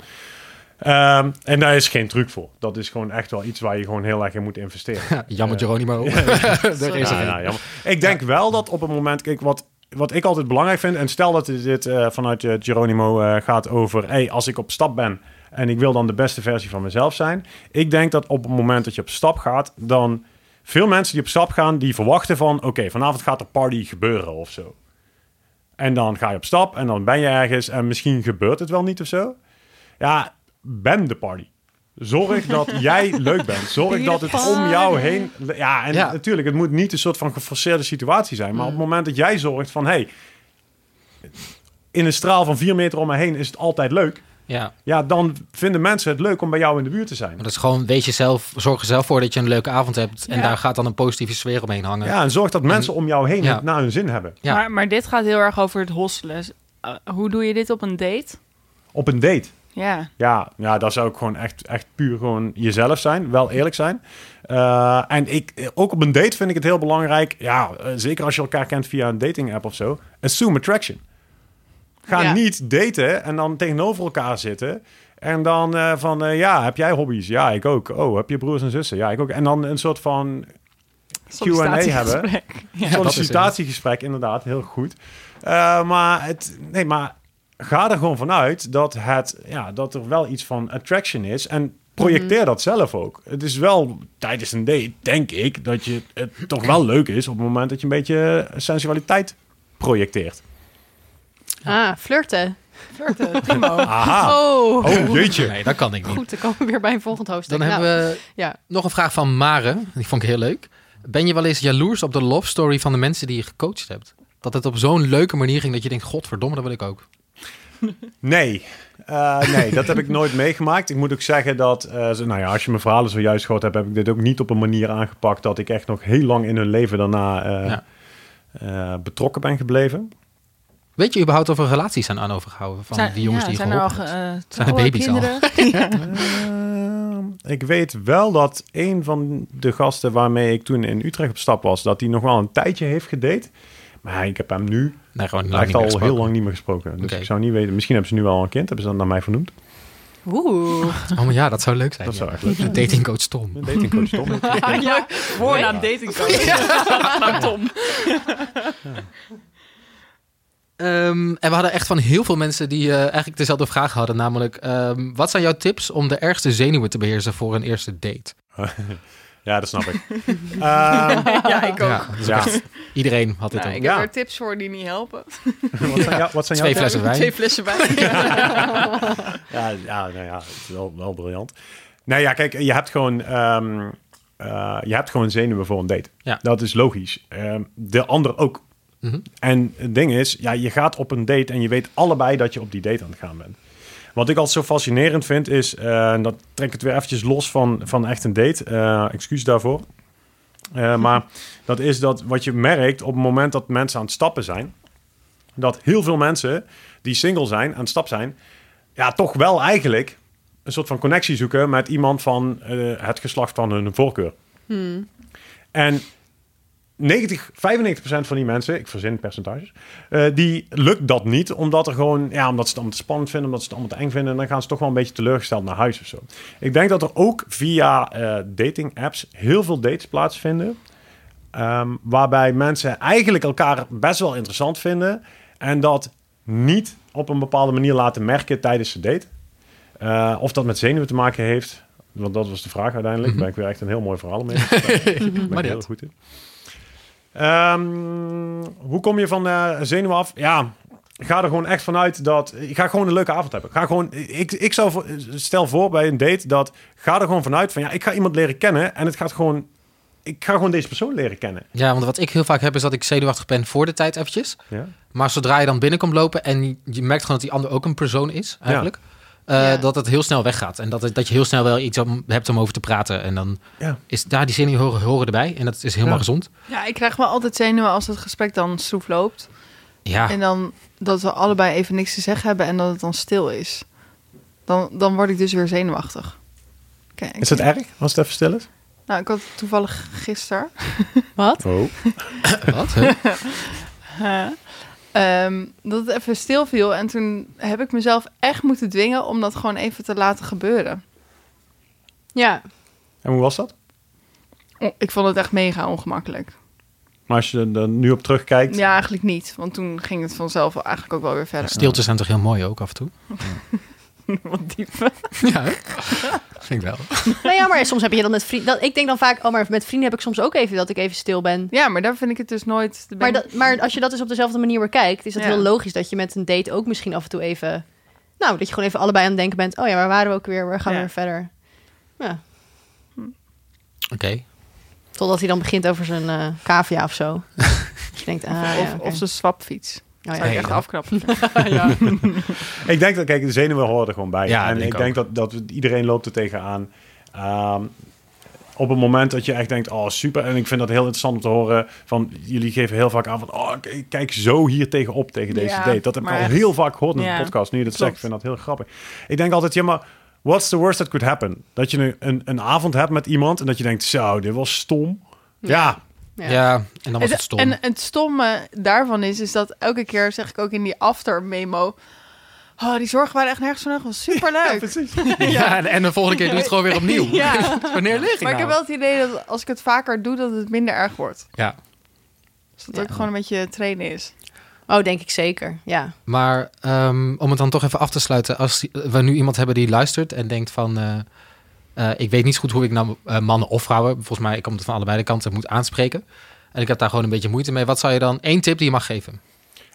S4: Ehm, en daar is geen truc voor. Dat is gewoon echt wel iets waar je gewoon heel erg in moet investeren. <laughs>
S3: Jammer,
S4: Eh,
S3: Geronimo. Er <laughs> is er
S4: Ja, jammer. Ik denk wel dat op het moment, kijk, wat, wat ik altijd belangrijk vind, en stel dat dit eh, vanuit eh, Geronimo eh, gaat over, hey, als ik op stap ben en ik wil dan de beste versie van mezelf zijn. Ik denk dat op het moment dat je op stap gaat, dan veel mensen die op stap gaan, die verwachten van... oké, vanavond gaat er party gebeuren of zo. En dan ga je op stap en dan ben je ergens... en misschien gebeurt het wel niet of zo. Ja, ben de party. Zorg dat <laughs> jij leuk bent. Zorg dat het om jou heen... Ja, en
S3: Ja.
S4: natuurlijk, het moet niet een soort van geforceerde situatie zijn. Maar op het moment dat jij zorgt van... hey, in een straal van vier meter om me heen is het altijd leuk...
S3: Ja,
S4: Ja, dan vinden mensen het leuk om bij jou in de buurt te zijn.
S3: maar dat is gewoon, weet je zelf, zorg er zelf voor dat je een leuke avond hebt. En
S2: Ja.
S3: daar gaat dan een positieve sfeer omheen hangen.
S4: Ja, en zorg dat mensen om jou heen
S3: Ja.
S4: het naar hun zin hebben.
S3: Ja.
S2: Maar, maar dit gaat heel erg over het hosselen. Uh, hoe doe je dit op een date?
S4: Op een date.
S2: Ja.
S4: Ja, ja, dat zou ik gewoon echt, echt puur gewoon jezelf zijn. Wel eerlijk zijn. Eh, en ik, ook op een date vind ik het heel belangrijk. Ja, eh, zeker als je elkaar kent via een dating app of zo. Assume attraction. Ga
S1: Ja.
S4: niet daten en dan tegenover elkaar zitten. En dan eh, van, eh, ja, heb jij hobby's? Ja, ik ook. Oh, heb je broers en zussen? Ja, ik ook. En dan een soort van
S2: Sollicitatiegesprek. <laughs> Ja.
S4: sollicitatiegesprek, inderdaad, heel goed. Eh, maar, het, nee, maar ga er gewoon vanuit dat, het, ja, dat er wel iets van attraction is. En projecteer dat zelf ook. Het is wel tijdens een date, denk ik, dat je het toch wel leuk is op het moment dat je een beetje sensualiteit projecteert.
S1: Ah, flirten.
S2: Flirten, <laughs> primo.
S4: Aha.
S1: Oh,
S4: Oh, jeetje.
S3: Nee, dat kan ik niet.
S1: goed. Dan komen we weer bij een volgend hoofdstuk.
S3: Dan
S1: Nou,
S3: hebben we
S1: ja.
S3: nog een vraag van Mare. Die vond ik heel leuk. Ben je wel eens jaloers op de love story van de mensen die je gecoacht hebt? Dat het op zo'n leuke manier ging dat je denkt, godverdomme, dat wil ik ook. <laughs>
S4: Nee. Eh, nee, dat heb ik nooit <laughs> meegemaakt. Ik moet ook zeggen dat, eh, zo- nou ja, als je mijn verhalen zojuist gehoord hebt, heb ik dit ook niet op een manier aangepakt dat ik echt nog heel lang in hun leven daarna eh,
S3: Ja.
S4: eh, betrokken ben gebleven.
S3: Weet je überhaupt of er relaties zijn aan overgehouden van die jongens
S2: ja,
S3: die je
S2: zijn er al
S3: geholpen
S2: ge-
S3: Zijn
S2: eh,
S3: er
S2: trouwen,
S3: baby's al?
S2: kinderen? <laughs>
S4: Eh, ik weet wel dat een van de gasten waarmee ik toen in Utrecht op stap was, dat hij nog wel een tijdje heeft gedate. Maar ik heb hem nu
S3: Nee, gewoon lang
S4: echt al heel lang niet meer gesproken. Dus ik zou niet weten. Misschien hebben ze nu al een kind, hebben ze dat naar mij vernoemd.
S1: Oeh.
S3: Oh, maar ja, dat zou leuk zijn.
S4: Dat
S3: ja.
S4: zou echt leuk zijn.
S3: Datingcoach Tom.
S4: Datingcoach Tom. <laughs>
S2: ja, voornaam datingcoach. Tom.
S3: Ehm, en we hadden echt van heel veel mensen die eh, eigenlijk dezelfde vraag hadden. Namelijk, ehm, wat zijn jouw tips om de ergste zenuwen te beheersen voor een eerste date? <laughs>
S4: Ja, dat snap ik. <laughs> Ehm, <laughs>
S2: ja, ik ook.
S3: Ja, iedereen had dit
S2: Nou,
S3: ook.
S2: ik heb
S4: Ja.
S2: er tips voor die niet helpen.
S4: wat zijn, jou- wat zijn jouw
S3: Twee flessen wijn.
S2: Twee flessen wijn.
S4: Ja, ja, nou ja, het is wel, wel briljant. Nee, ja, kijk, je hebt gewoon, ehm, eh, je hebt gewoon zenuwen voor een date.
S3: Ja.
S4: Dat is logisch. Ehm, de ander ook.
S3: Mhm.
S4: En het ding is, ja, je gaat op een date en je weet allebei dat je op die date aan het gaan bent. Wat ik altijd zo fascinerend vind is, eh, en dat trek ik het weer eventjes los van, van echt een date. eh, excuus daarvoor. Eh, <laughs> maar dat is dat wat je merkt op het moment dat mensen aan het stappen zijn, dat heel veel mensen die single zijn, aan het stap zijn, ja, toch wel eigenlijk een soort van connectie zoeken met iemand van het geslacht van hun voorkeur. En 90, 95% van die mensen, ik verzin percentages, eh, die lukt dat niet, omdat er gewoon, ja, omdat ze het allemaal te spannend vinden, omdat ze het allemaal te eng vinden, en dan gaan ze toch wel een beetje teleurgesteld naar huis of zo. Ik denk dat er ook via eh, dating apps heel veel dates plaatsvinden, ehm, waarbij mensen eigenlijk elkaar best wel interessant vinden en dat niet op een bepaalde manier laten merken tijdens de date. Eh, of dat met zenuwen te maken heeft, want dat was de vraag uiteindelijk. Daar ben ik weer echt een heel mooi verhaal mee. <laughs> Daar ben ik heel goed in. Ehm, hoe kom je van eh zenuwen af? Ja, ga er gewoon echt vanuit dat... Ik ga gewoon een leuke avond hebben. Ga gewoon, ik, ik zou stel voor bij een date dat... Ga er gewoon vanuit van ja, ik ga iemand leren kennen en het gaat gewoon... Ik ga gewoon deze persoon leren kennen.
S3: Ja, want wat ik heel vaak heb is dat ik zenuwachtig ben voor de tijd eventjes.
S4: Ja?
S3: Maar zodra je dan binnenkomt lopen en je- je merkt gewoon dat die ander ook een persoon is, eigenlijk. Eh,
S1: Ja.
S3: Dat het heel snel weggaat. En dat, het, dat je heel snel wel iets om, hebt om over te praten. En dan
S4: Ja.
S3: is daar die zenuwen horen, horen erbij. En dat is helemaal
S4: Ja.
S3: gezond.
S2: Ja, ik krijg wel altijd zenuwen als het gesprek dan stroef loopt.
S3: Ja,
S2: En dan dat we allebei even niks te zeggen hebben en dat het dan stil is. Dan, dan word ik dus weer zenuwachtig. Kijk,
S4: Is het erg als het even stil is?
S2: Nou, ik had toevallig gisteren.
S1: Wat?
S4: Oh. <laughs>
S3: wat? Huh? <laughs>
S2: Ehm, dat het even stil viel. En toen heb ik mezelf echt moeten dwingen om dat gewoon even te laten gebeuren.
S1: Ja.
S4: En hoe was dat?
S2: Oh, Ik vond het echt mega ongemakkelijk.
S4: Maar als je er nu op terugkijkt...
S2: Ja, eigenlijk niet. Want toen ging het vanzelf eigenlijk ook wel weer verder.
S3: Stiltes zijn toch heel mooi ook af en toe? <laughs> <laughs>
S2: Wat diep.
S3: Ja, hè? vind ik wel.
S1: Nou ja, maar soms heb je dan met vrienden... Ik denk dan vaak, oh, maar met vrienden heb ik soms ook even dat ik even stil ben.
S2: Ja, maar daar vind ik het dus nooit...
S1: Maar, dat, maar als je dat dus op dezelfde manier bekijkt, is het
S2: Ja.
S1: heel logisch dat je met een date ook misschien af en toe even... Nou, dat je gewoon even allebei aan het denken bent. Oh ja, waar waren we ook weer? Waar gaan we
S2: Ja.
S1: weer verder? Ja,
S3: Oké.
S1: totdat hij dan begint over zijn eh cavia of zo. <laughs> Dus je denkt, ah,
S2: of,
S1: ja,
S2: of, zijn swapfiets.
S1: Oh, ja.
S2: Echt <laughs>
S3: ja.
S2: afknappen. <laughs>
S1: ja.
S4: Ik denk dat, kijk, de zenuwen horen er gewoon bij.
S3: Ja,
S4: en
S3: denk
S4: ik denk dat, dat iedereen loopt er tegenaan. Ehm, op het moment dat je echt denkt, oh super, en ik vind dat heel interessant om te horen, van jullie geven heel vaak aan van, oh kijk zo hier tegenop tegen deze
S2: Ja,
S4: date. Dat heb ik al
S2: echt.
S4: heel vaak gehoord in
S2: Ja,
S4: de podcast. Nu je dat zegt, ik vind dat heel grappig. Ik denk altijd, ja maar, what's the worst that could happen? Dat je een, een, een avond hebt met iemand en dat je denkt, zo, dit was stom. Ja,
S1: Ja.
S3: Ja. en dan was het stom.
S2: En het stomme daarvan is, is dat elke keer zeg ik ook in die after memo. Oh, die zorgen waren echt nergens van nodig. was super leuk. <laughs>
S4: precies. <laughs>
S3: ja, en, en de volgende keer doe je het gewoon weer opnieuw.
S2: Ja. <laughs>
S3: Wanneer lig ik
S2: maar ik heb
S3: nou?
S2: wel het idee dat als ik het vaker doe, dat het minder erg wordt.
S3: Ja,
S2: Dus dat
S1: Ja.
S2: ook gewoon een beetje trainen is.
S1: Oh, denk ik zeker. Ja.
S3: maar ehm, om het dan toch even af te sluiten. Als we nu iemand hebben die luistert en denkt van... eh, eh, ik weet niet zo goed hoe ik nou eh, mannen of vrouwen... volgens mij komt het van allebei de kanten, moet aanspreken. En ik heb daar gewoon een beetje moeite mee. Wat zou je dan... één tip die je mag geven?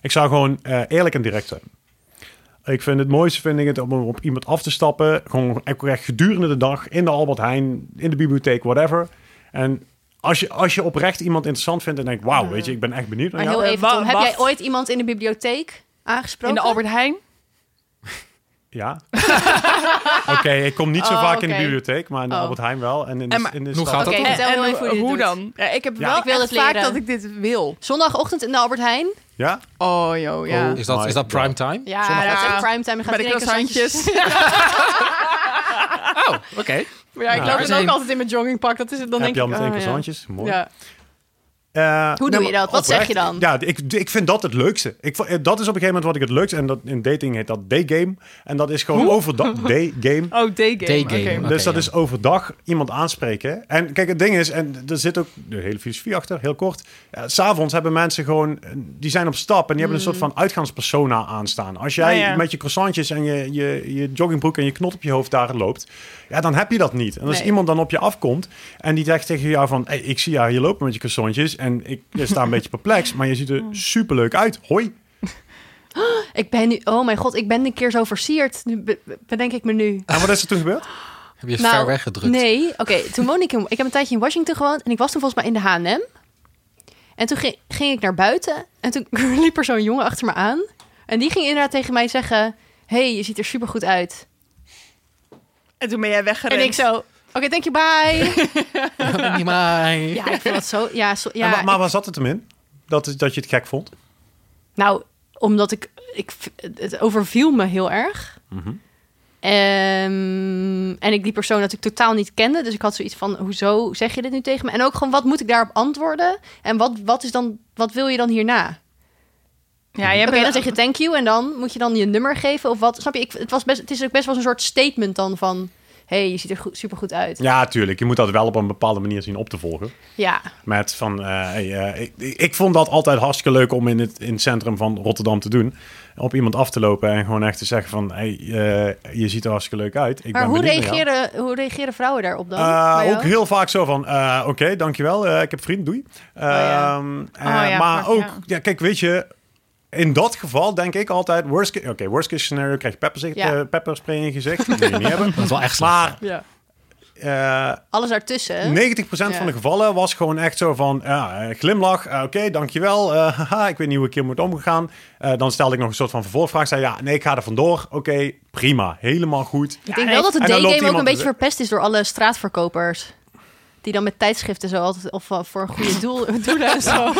S4: Ik zou gewoon eh, eerlijk en direct zijn. Ik vind het mooiste vind ik het om op iemand af te stappen. Gewoon echt gedurende de dag in de Albert Heijn, in de bibliotheek, whatever. En als je, als je oprecht iemand interessant vindt en denkt, wauw, weet je, ik ben echt benieuwd naar
S1: Maar
S4: jou.
S1: heel
S2: Ja,
S1: even,
S2: wa-
S1: Tom, heb jij ooit iemand in de bibliotheek aangesproken?
S2: In de Albert Heijn?
S4: Ja. <laughs> Oké, ik kom niet zo
S1: Oh,
S4: vaak in de bibliotheek, maar in de
S1: Oh.
S4: Albert Heijn wel. En in de,
S2: En maar-
S4: in de
S3: Hoe
S4: stad-
S3: gaat dat
S1: Oké,
S3: dan?
S1: vertel heel even hoe
S2: dan? Ja, ik heb
S4: Ja.
S2: wel
S1: Ik wil het
S2: vaak
S1: leren.
S2: dat ik dit wil.
S1: Zondagochtend in de Albert Heijn.
S4: Ja?
S2: Oh, joh, ja.
S4: Oh.
S3: Is dat, is dat prime time?
S1: Ja,
S2: Zondag-
S1: dat is. Je gaat
S2: Bij de croissantjes. <laughs>
S3: Oh, oké.
S2: Maar ja, ik loop
S3: er
S2: dan ook altijd in mijn joggingpak. Dat is het, dan
S4: Heb
S2: denk
S4: je al
S2: ik,
S4: meteen
S2: ja.
S4: croissantjes? Mooi. Eh,
S1: Hoe doe je dat? Wat zeg je dan?
S4: Ja, ik, ik vind dat het leukste. Ik, eh, dat is op een gegeven moment wat ik het leukste... En dat, in dating heet dat day-game. En dat is gewoon overdag... <laughs> Day-game.
S2: Oh, day-game. Oké.
S3: Oké,
S4: dus dat
S3: ja.
S4: is overdag iemand aanspreken. En kijk, het ding is... En er zit ook de hele filosofie achter, heel kort. S'avonds hebben mensen gewoon... eh, Die zijn op stap en die hebben een soort van uitgaanspersona aanstaan. Als jij
S2: ja.
S4: met je croissantjes en je, je, je joggingbroek en je knot op je hoofd daar loopt... Ja, dan heb je dat niet. En als
S1: Nee.
S4: iemand dan op je afkomt en die zegt tegen jou van... Hey, ik zie jou hier lopen met je croissantjes en ik sta een beetje perplex... maar je ziet er superleuk uit. Hoi. <gasps>
S1: Ik ben nu... Oh mijn god, ik ben een keer zo versierd. Nu be- be- bedenk ik me nu.
S4: En wat is er toen gebeurd?
S3: Heb je
S1: Nou,
S3: ver weggedrukt?
S1: Nee, oké. toen woonde ik... In, ik heb een tijdje in Washington gewoond. En ik was toen volgens mij in de H&M. En toen ging, ging ik naar buiten. En toen <laughs> liep er zo'n jongen achter me aan. En die ging inderdaad tegen mij zeggen... hey, je ziet er supergoed uit.
S2: En toen ben jij weggerend.
S1: En ik zo... Oké, thank you, bye. <laughs>
S3: Niet maar.
S1: ja, ik vond dat zo... Ja, zo, ja
S4: maar
S1: ik-
S4: waar zat het hem in? Dat, dat je het gek vond?
S1: Nou, omdat ik, ik... Het overviel me heel erg.
S4: Mhm.
S1: Ehm, en ik die persoon natuurlijk totaal niet kende. Dus ik had zoiets van, hoezo zeg je dit nu tegen me? En ook gewoon, wat moet ik daarop antwoorden? En wat, wat, is dan, wat wil je dan hierna?
S2: Ja,
S1: Oké,
S2: bent
S1: dan zeg je thank you en dan moet je dan je nummer geven of wat? Snap je? Ik, het, was best, het is ook best wel een soort statement dan van... hey, je ziet er goed, supergoed uit.
S4: Ja, tuurlijk. Je moet dat wel op een bepaalde manier zien op te volgen.
S1: Ja,
S4: Met van, eh, hey, eh, ik, ik vond dat altijd hartstikke leuk om in het, in het centrum van Rotterdam te doen. Op iemand af te lopen en gewoon echt te zeggen van, hey, eh, je ziet er hartstikke leuk uit. Ik
S1: maar
S4: ben
S1: hoe reageren, hoe reageren vrouwen daarop dan?
S4: Ook heel vaak zo van, oké, dankjewel, eh, ik heb vriend, doei.
S1: ja.
S4: Ehm, eh,
S2: Oh ja,
S4: maar
S2: maar-
S4: ook,
S2: ja.
S4: ja. kijk, weet je, in dat geval denk ik altijd, worst case, oké, worst case scenario, krijg je pepper,
S1: Ja.
S4: eh, pepperspray in je gezicht. Dat moet je niet hebben. <laughs>
S3: Dat is wel echt slecht.
S4: Maar
S2: Ja.
S4: eh,
S1: Alles daartussen.
S4: 90% van de gevallen was gewoon echt zo van, ja, eh, glimlach, oké, dankjewel, eh, <laughs> haha, ik weet niet hoe ik hier moet omgaan. Eh, dan stelde ik nog een soort van vervolgvraag, zei ja, nee, ik ga er vandoor. Oké, prima, helemaal goed.
S1: Ik denk
S2: Ja,
S1: wel dat de day-game ook een beetje verpest is door alle straatverkopers. Die dan met tijdschriften zo altijd, of uh, voor een goede doel, <laughs> doelen en zo.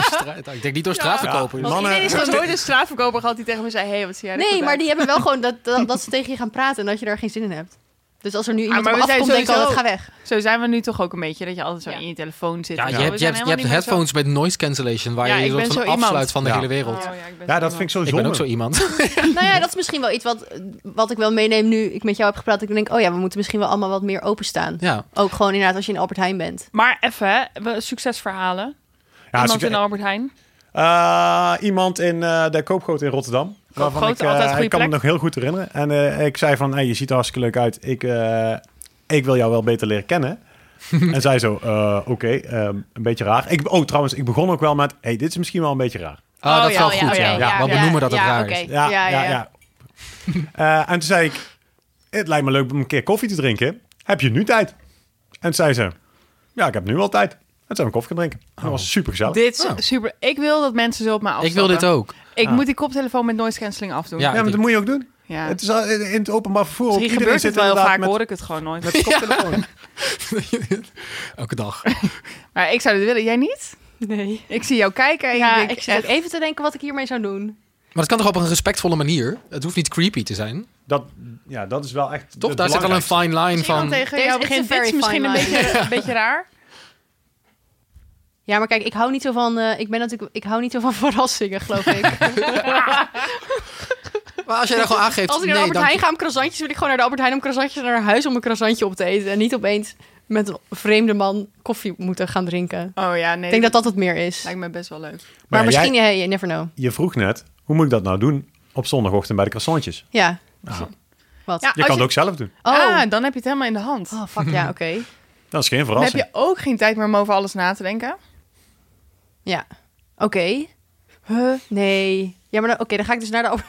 S3: Straat. Ik denk niet door straatverkoper.
S4: Ja. Mannen-
S2: iedereen is gewoon nooit een <laughs> straatverkoper gehad die tegen me zei... hey, wat zie jij
S1: Nee, maar
S2: uit?
S1: die hebben wel gewoon dat, dat, dat ze tegen je gaan praten en dat je daar geen zin in hebt. Dus als er nu iemand
S2: maar
S1: op
S2: we zijn
S1: afkomt, denk ik altijd, ga
S2: sowieso-
S1: weg.
S2: Zo zijn we nu toch ook een beetje, dat je altijd zo
S1: Ja.
S2: in je telefoon zit.
S3: Ja, je hebt, je hebt, je hebt headphones met noise cancellation, waar
S2: Ja,
S3: je je
S2: ik
S3: soort
S2: ben
S3: van
S2: zo iemand.
S3: afsluit van de
S4: Ja.
S3: hele wereld.
S2: Oh, ja,
S4: dat vind ik
S2: iemand.
S4: zo
S3: Ik ben ook
S4: zonde.
S3: zo iemand. <laughs>
S1: nou ja, dat is misschien wel iets wat, wat ik wel meeneem nu ik met jou heb gepraat. Ik denk, oh ja, we moeten misschien wel allemaal wat meer openstaan.
S3: Ja.
S1: Ook gewoon inderdaad als je in Albert Heijn bent.
S2: Maar even, succesverhalen.
S4: Ja,
S2: Iemand
S4: succes-
S2: in Albert Heijn.
S4: Eh, iemand in eh, de Koopgoot in Rotterdam. Waarvan
S2: groot,
S4: ik, eh,
S2: altijd goede
S4: ik kan me nog heel goed herinneren. En eh, ik zei van, hey, je ziet er hartstikke leuk uit. Ik, eh, ik wil jou wel beter leren kennen. <laughs> en zij zo, eh, oké, een beetje raar. Ik, oh, trouwens, ik begon ook wel met, hey, dit is misschien wel een beetje raar.
S3: Ah,
S2: Oh,
S3: dat is
S2: ja,
S3: wel
S2: ja,
S3: goed,
S2: oh,
S3: ja.
S2: ja, ja,
S3: Want
S2: ja,
S3: benoemen dat het
S1: ja,
S3: raar is.
S4: Ja,
S2: Ja,
S4: ja,
S2: ja,
S4: ja. Eh, en toen zei ik, het lijkt me leuk om een keer koffie te drinken. Heb je nu tijd? En zei ze, ja, ik heb nu wel tijd. En toen zijn we koffie gaan drinken. En dat was super gezellig.
S2: Dit is
S3: Oh.
S2: super. Ik wil dat mensen zo op mij
S3: Ik
S2: afstappen.
S3: wil dit ook.
S2: Ik
S4: Ah.
S2: moet die koptelefoon met noise cancelling afdoen.
S3: Ja.
S4: Ja, maar dat moet je ook doen.
S2: Ja.
S4: Het is al in het openbaar vervoer.
S2: Misschien
S4: Iedereen
S2: gebeurt het wel heel vaak,
S4: met,
S2: hoor ik het gewoon nooit.
S4: met koptelefoon. <laughs>
S3: Elke dag. <laughs>
S2: Maar ik zou dit willen. Jij niet?
S1: Nee.
S2: Ik zie jou kijken en
S1: Ja,
S2: ik denk
S1: ik zit
S2: echt-
S1: even te denken wat ik hiermee zou doen.
S3: Maar dat kan toch op een respectvolle manier? Het hoeft niet creepy te zijn.
S4: Dat, ja, dat is wel echt
S3: Toch? Daar zit al een fine line van...
S2: tegen jou
S1: is
S2: begint, misschien een beetje, een beetje raar.
S1: Ja, maar kijk, ik hou niet zo van. eh, ik ben natuurlijk. Ik hou niet zo van <laughs> verrassingen, geloof ik. <laughs>
S3: Maar als jij daar gewoon aangeeft...
S1: Als ik naar de
S3: nee,
S1: Albert Heijn ga om croissantjes, wil ik gewoon naar de Albert Heijn om croissantjes naar huis om een croissantje op te eten. En niet opeens met een vreemde man koffie moeten gaan drinken.
S2: Oh ja, nee.
S1: Ik denk dat dat het meer is.
S2: lijkt me best wel leuk.
S1: Maar,
S4: Maar ja,
S1: misschien,
S4: jij-
S1: hey, you never know.
S4: Je vroeg net, hoe moet ik dat nou doen op zondagochtend bij de croissantjes?
S1: Ja.
S4: Nou,
S1: Wat?
S2: Ja,
S4: je kan het ook zelf doen.
S1: Oh.
S2: Ah, dan heb je het helemaal in de hand.
S1: oh, fuck ja, <laughs> oké.
S4: Dat is geen
S2: Dan heb
S4: verrassing.
S2: je ook geen tijd meer om over alles na te denken.
S1: Ja. Oké. Huh? Nee. Ja, maar dan- oké, dan ga ik dus naar de <laughs>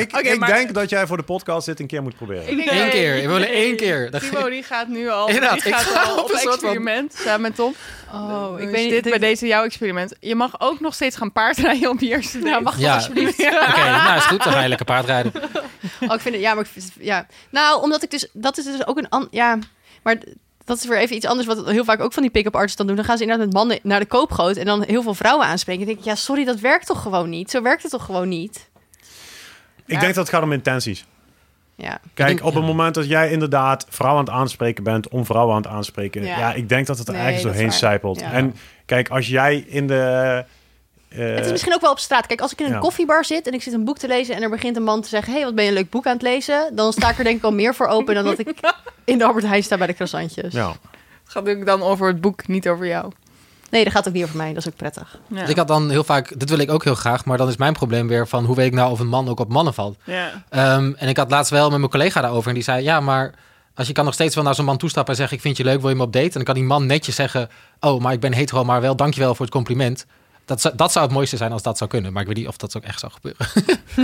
S4: Ik,
S2: Oké,
S4: ik
S2: maar-
S4: denk dat jij voor de podcast dit een keer moet proberen.
S2: Ik denk
S3: Eén keer. We willen één keer.
S2: Timo die gaat nu al,
S3: Inderdaad,
S2: die
S3: ik
S2: gaat
S3: ga
S2: al
S3: op
S2: op
S3: een soort van-
S2: experiment samen met Tom.
S1: Oh, ik
S2: Dus
S1: weet
S2: dit
S1: niet.
S2: bij deze jouw experiment. Je mag ook nog steeds gaan paardrijden op je eerste date.
S1: Ja, alsjeblieft.
S3: Oké, <laughs> nou is goed. Dan ga je lekker paardrijden.
S1: Oh, ik vind het, ja, maar ik vind het- ja. Nou, omdat ik dus, dat is dus ook een, an, ja, maar dat is weer even iets anders wat heel vaak ook van die pick-up artists dan doen. Dan gaan ze inderdaad met mannen naar de koopgoot en dan heel veel vrouwen aanspreken. Dan denk ik, ja, sorry, dat werkt toch gewoon niet? Zo werkt het toch gewoon niet?
S4: Ik denk dat het gaat om intenties.
S1: Ja,
S4: Kijk,
S3: denk-
S4: op het moment dat jij inderdaad vrouwen aan het aanspreken bent, om vrouwen aan het aanspreken,
S1: Ja.
S4: ja, ik denk dat het er
S1: Nee,
S4: ergens
S1: is
S4: doorheen sijpelt.
S1: Ja.
S4: En kijk, als jij in de... eh,
S1: het is misschien ook wel op straat. Kijk, als ik in een
S4: Ja.
S1: koffiebar zit en ik zit een boek te lezen en er begint een man te zeggen, hey, wat ben je een leuk boek aan het lezen? Dan sta ik er denk ik al meer voor open dan dat ik <laughs> in de Albert Heijn sta bij de croissantjes.
S4: ja.
S2: Het gaat natuurlijk dan over het boek, niet over jou.
S1: Nee, dat gaat ook niet over mij. Dat is ook prettig.
S2: Ja.
S3: Dus ik had dan heel vaak... Dit wil ik ook heel graag. Maar dan is mijn probleem weer van... Hoe weet ik nou of een man ook op mannen valt?
S2: ja.
S3: Ehm, en ik had laatst wel met mijn collega daarover. En die zei... Ja, maar... Als je kan nog steeds wel naar zo'n man toestappen en zeggen... Ik vind je leuk, wil je me op date? En dan kan die man netjes zeggen... Oh, maar ik ben hetero, maar wel dankjewel voor het compliment. Dat zou, dat zou het mooiste zijn als dat zou kunnen. Maar ik weet niet of dat ook echt zou gebeuren.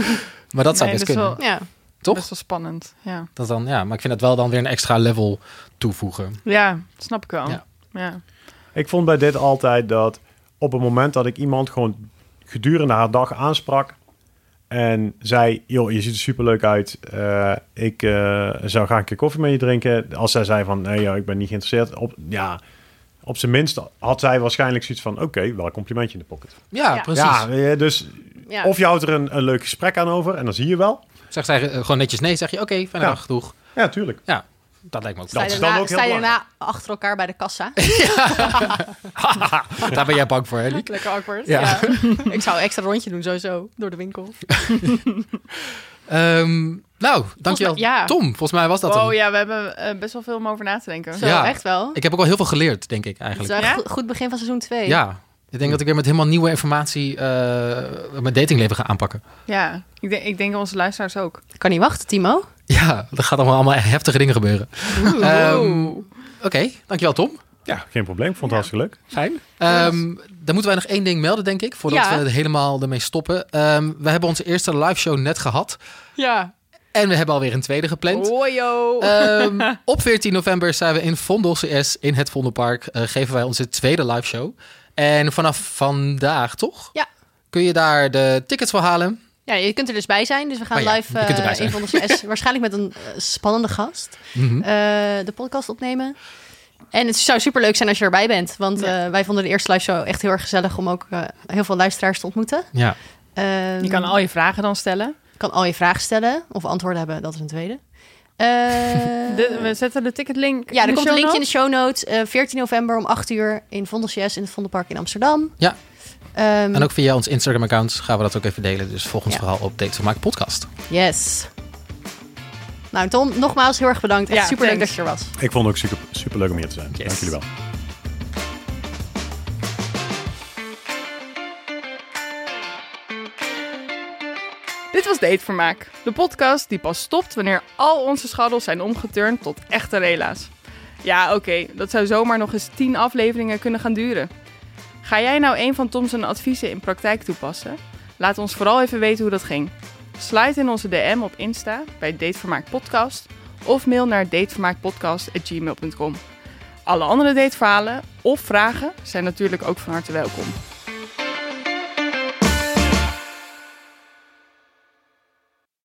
S3: <laughs> maar dat zou
S2: Nee,
S3: best
S2: dat is
S3: kunnen.
S2: wel-
S1: Ja.
S3: Toch?
S2: Best wel spannend. Ja.
S3: Dat dan, ja, maar ik vind het wel dan weer een extra level toevoegen.
S2: ja, snap ik wel.
S3: Ja.
S2: Ja.
S4: Ik vond bij dit altijd dat op het moment dat ik iemand gewoon gedurende haar dag aansprak en zei, joh, je ziet er superleuk uit, eh, ik eh, zou graag een keer koffie met je drinken. Als zij zei van, nee, joh, ik ben niet geïnteresseerd, op, ja, op zijn minst had zij waarschijnlijk zoiets van, oké, wel een complimentje in de pocket.
S3: Ja,
S1: Ja.
S3: precies.
S4: Ja, eh, dus
S1: ja.
S4: of je houdt er een, een leuk gesprek aan over en dan zie je wel.
S3: Zeg zij eh, gewoon netjes nee, zeg je oké, fijne
S4: Ja.
S3: dag, doeg.
S4: Ja, tuurlijk.
S3: Ja, dat lijkt me ook.
S4: dat
S1: je
S4: is dan
S1: daarna,
S4: ook heel
S1: sta je
S4: belangrijk.
S1: daarna achter elkaar bij de kassa. <laughs> <laughs>
S3: Daar ben jij bang voor, hè?
S1: Lekker awkward.
S3: Ja.
S1: Ja. ik zou een extra rondje doen, sowieso, door de winkel. <laughs>
S3: Ehm, nou, dankjewel.
S1: mij- ja.
S3: Tom, volgens mij was dat
S2: Oh ja, we hebben eh, best wel veel om over na te denken.
S1: Zo,
S3: Ja.
S1: echt wel.
S3: Ik heb ook al heel veel geleerd, denk ik
S1: Het is
S3: eigenlijk.
S1: wel een
S2: Ja?
S1: goed, goed begin van seizoen 2.
S3: Ja, ik denk dat ik weer met helemaal nieuwe informatie eh, mijn datingleven ga aanpakken.
S2: Ja, ik denk, ik denk onze luisteraars ook.
S1: Kan niet wachten, Timo.
S3: Ja, er gaat allemaal, allemaal heftige dingen gebeuren. Ehm, Oké, dankjewel Tom.
S4: Ja, geen probleem. Ik vond het hartstikke leuk.
S3: Fijn. Ehm, dan moeten wij nog één ding melden, denk ik, voordat
S1: Ja.
S3: we er helemaal ermee stoppen. Ehm, we hebben onze eerste live show net gehad.
S1: Ja.
S3: En we hebben alweer een tweede gepland.
S2: Oh, yo.
S3: Ehm, <laughs> op 14 november zijn we in Vondel CS in het Vondelpark. eh, geven wij onze tweede live show. En vanaf vandaag, toch?
S1: Ja.
S3: Kun je daar de tickets voor halen?
S1: Ja, je kunt er dus bij zijn. Dus we gaan
S3: Oh ja,
S1: live eh, in van de CS <laughs> waarschijnlijk met een eh, spannende gast
S3: Mhm.
S1: eh, de podcast opnemen. En het zou superleuk zijn als je erbij bent. Want
S2: Ja.
S1: eh, wij vonden de eerste live show echt heel erg gezellig om ook eh, heel veel luisteraars te ontmoeten.
S3: Ja.
S1: Ehm,
S2: je kan al je vragen dan stellen.
S1: Kan al je vragen stellen of antwoorden hebben. Dat is een tweede. Eh, <laughs>
S2: De- we zetten de ticketlink
S1: ja,
S2: in
S1: er
S2: de
S1: komt een linkje in de show notes. Eh, 14 november om 8 uur in Vondel CS in het Vondelpark in Amsterdam.
S3: Ja.
S1: Ehm,
S3: En ook via ons Instagram-account gaan we dat ook even delen. Dus volg ons
S1: Ja.
S3: vooral op Dates van Maak podcast.
S1: Yes. Nou, Tom, nogmaals heel erg bedankt. Echt
S2: Ja,
S1: super leuk dat je er was.
S4: Ik vond het ook super, super leuk om hier te zijn.
S3: Yes.
S4: Dank jullie wel.
S2: Dit was Datevermaak, de podcast die pas stopt wanneer al onze schaddels zijn omgeturnd tot echte rela's. Ja, oké, dat zou zomaar nog eens 10 afleveringen kunnen gaan duren. Ga jij nou een van Tom's adviezen in praktijk toepassen? Laat ons vooral even weten hoe dat ging. Slide in onze DM op Insta bij Datevermaak Podcast of mail naar datevermaakpodcast.gmail.com. Alle andere dateverhalen of vragen zijn natuurlijk ook van harte welkom.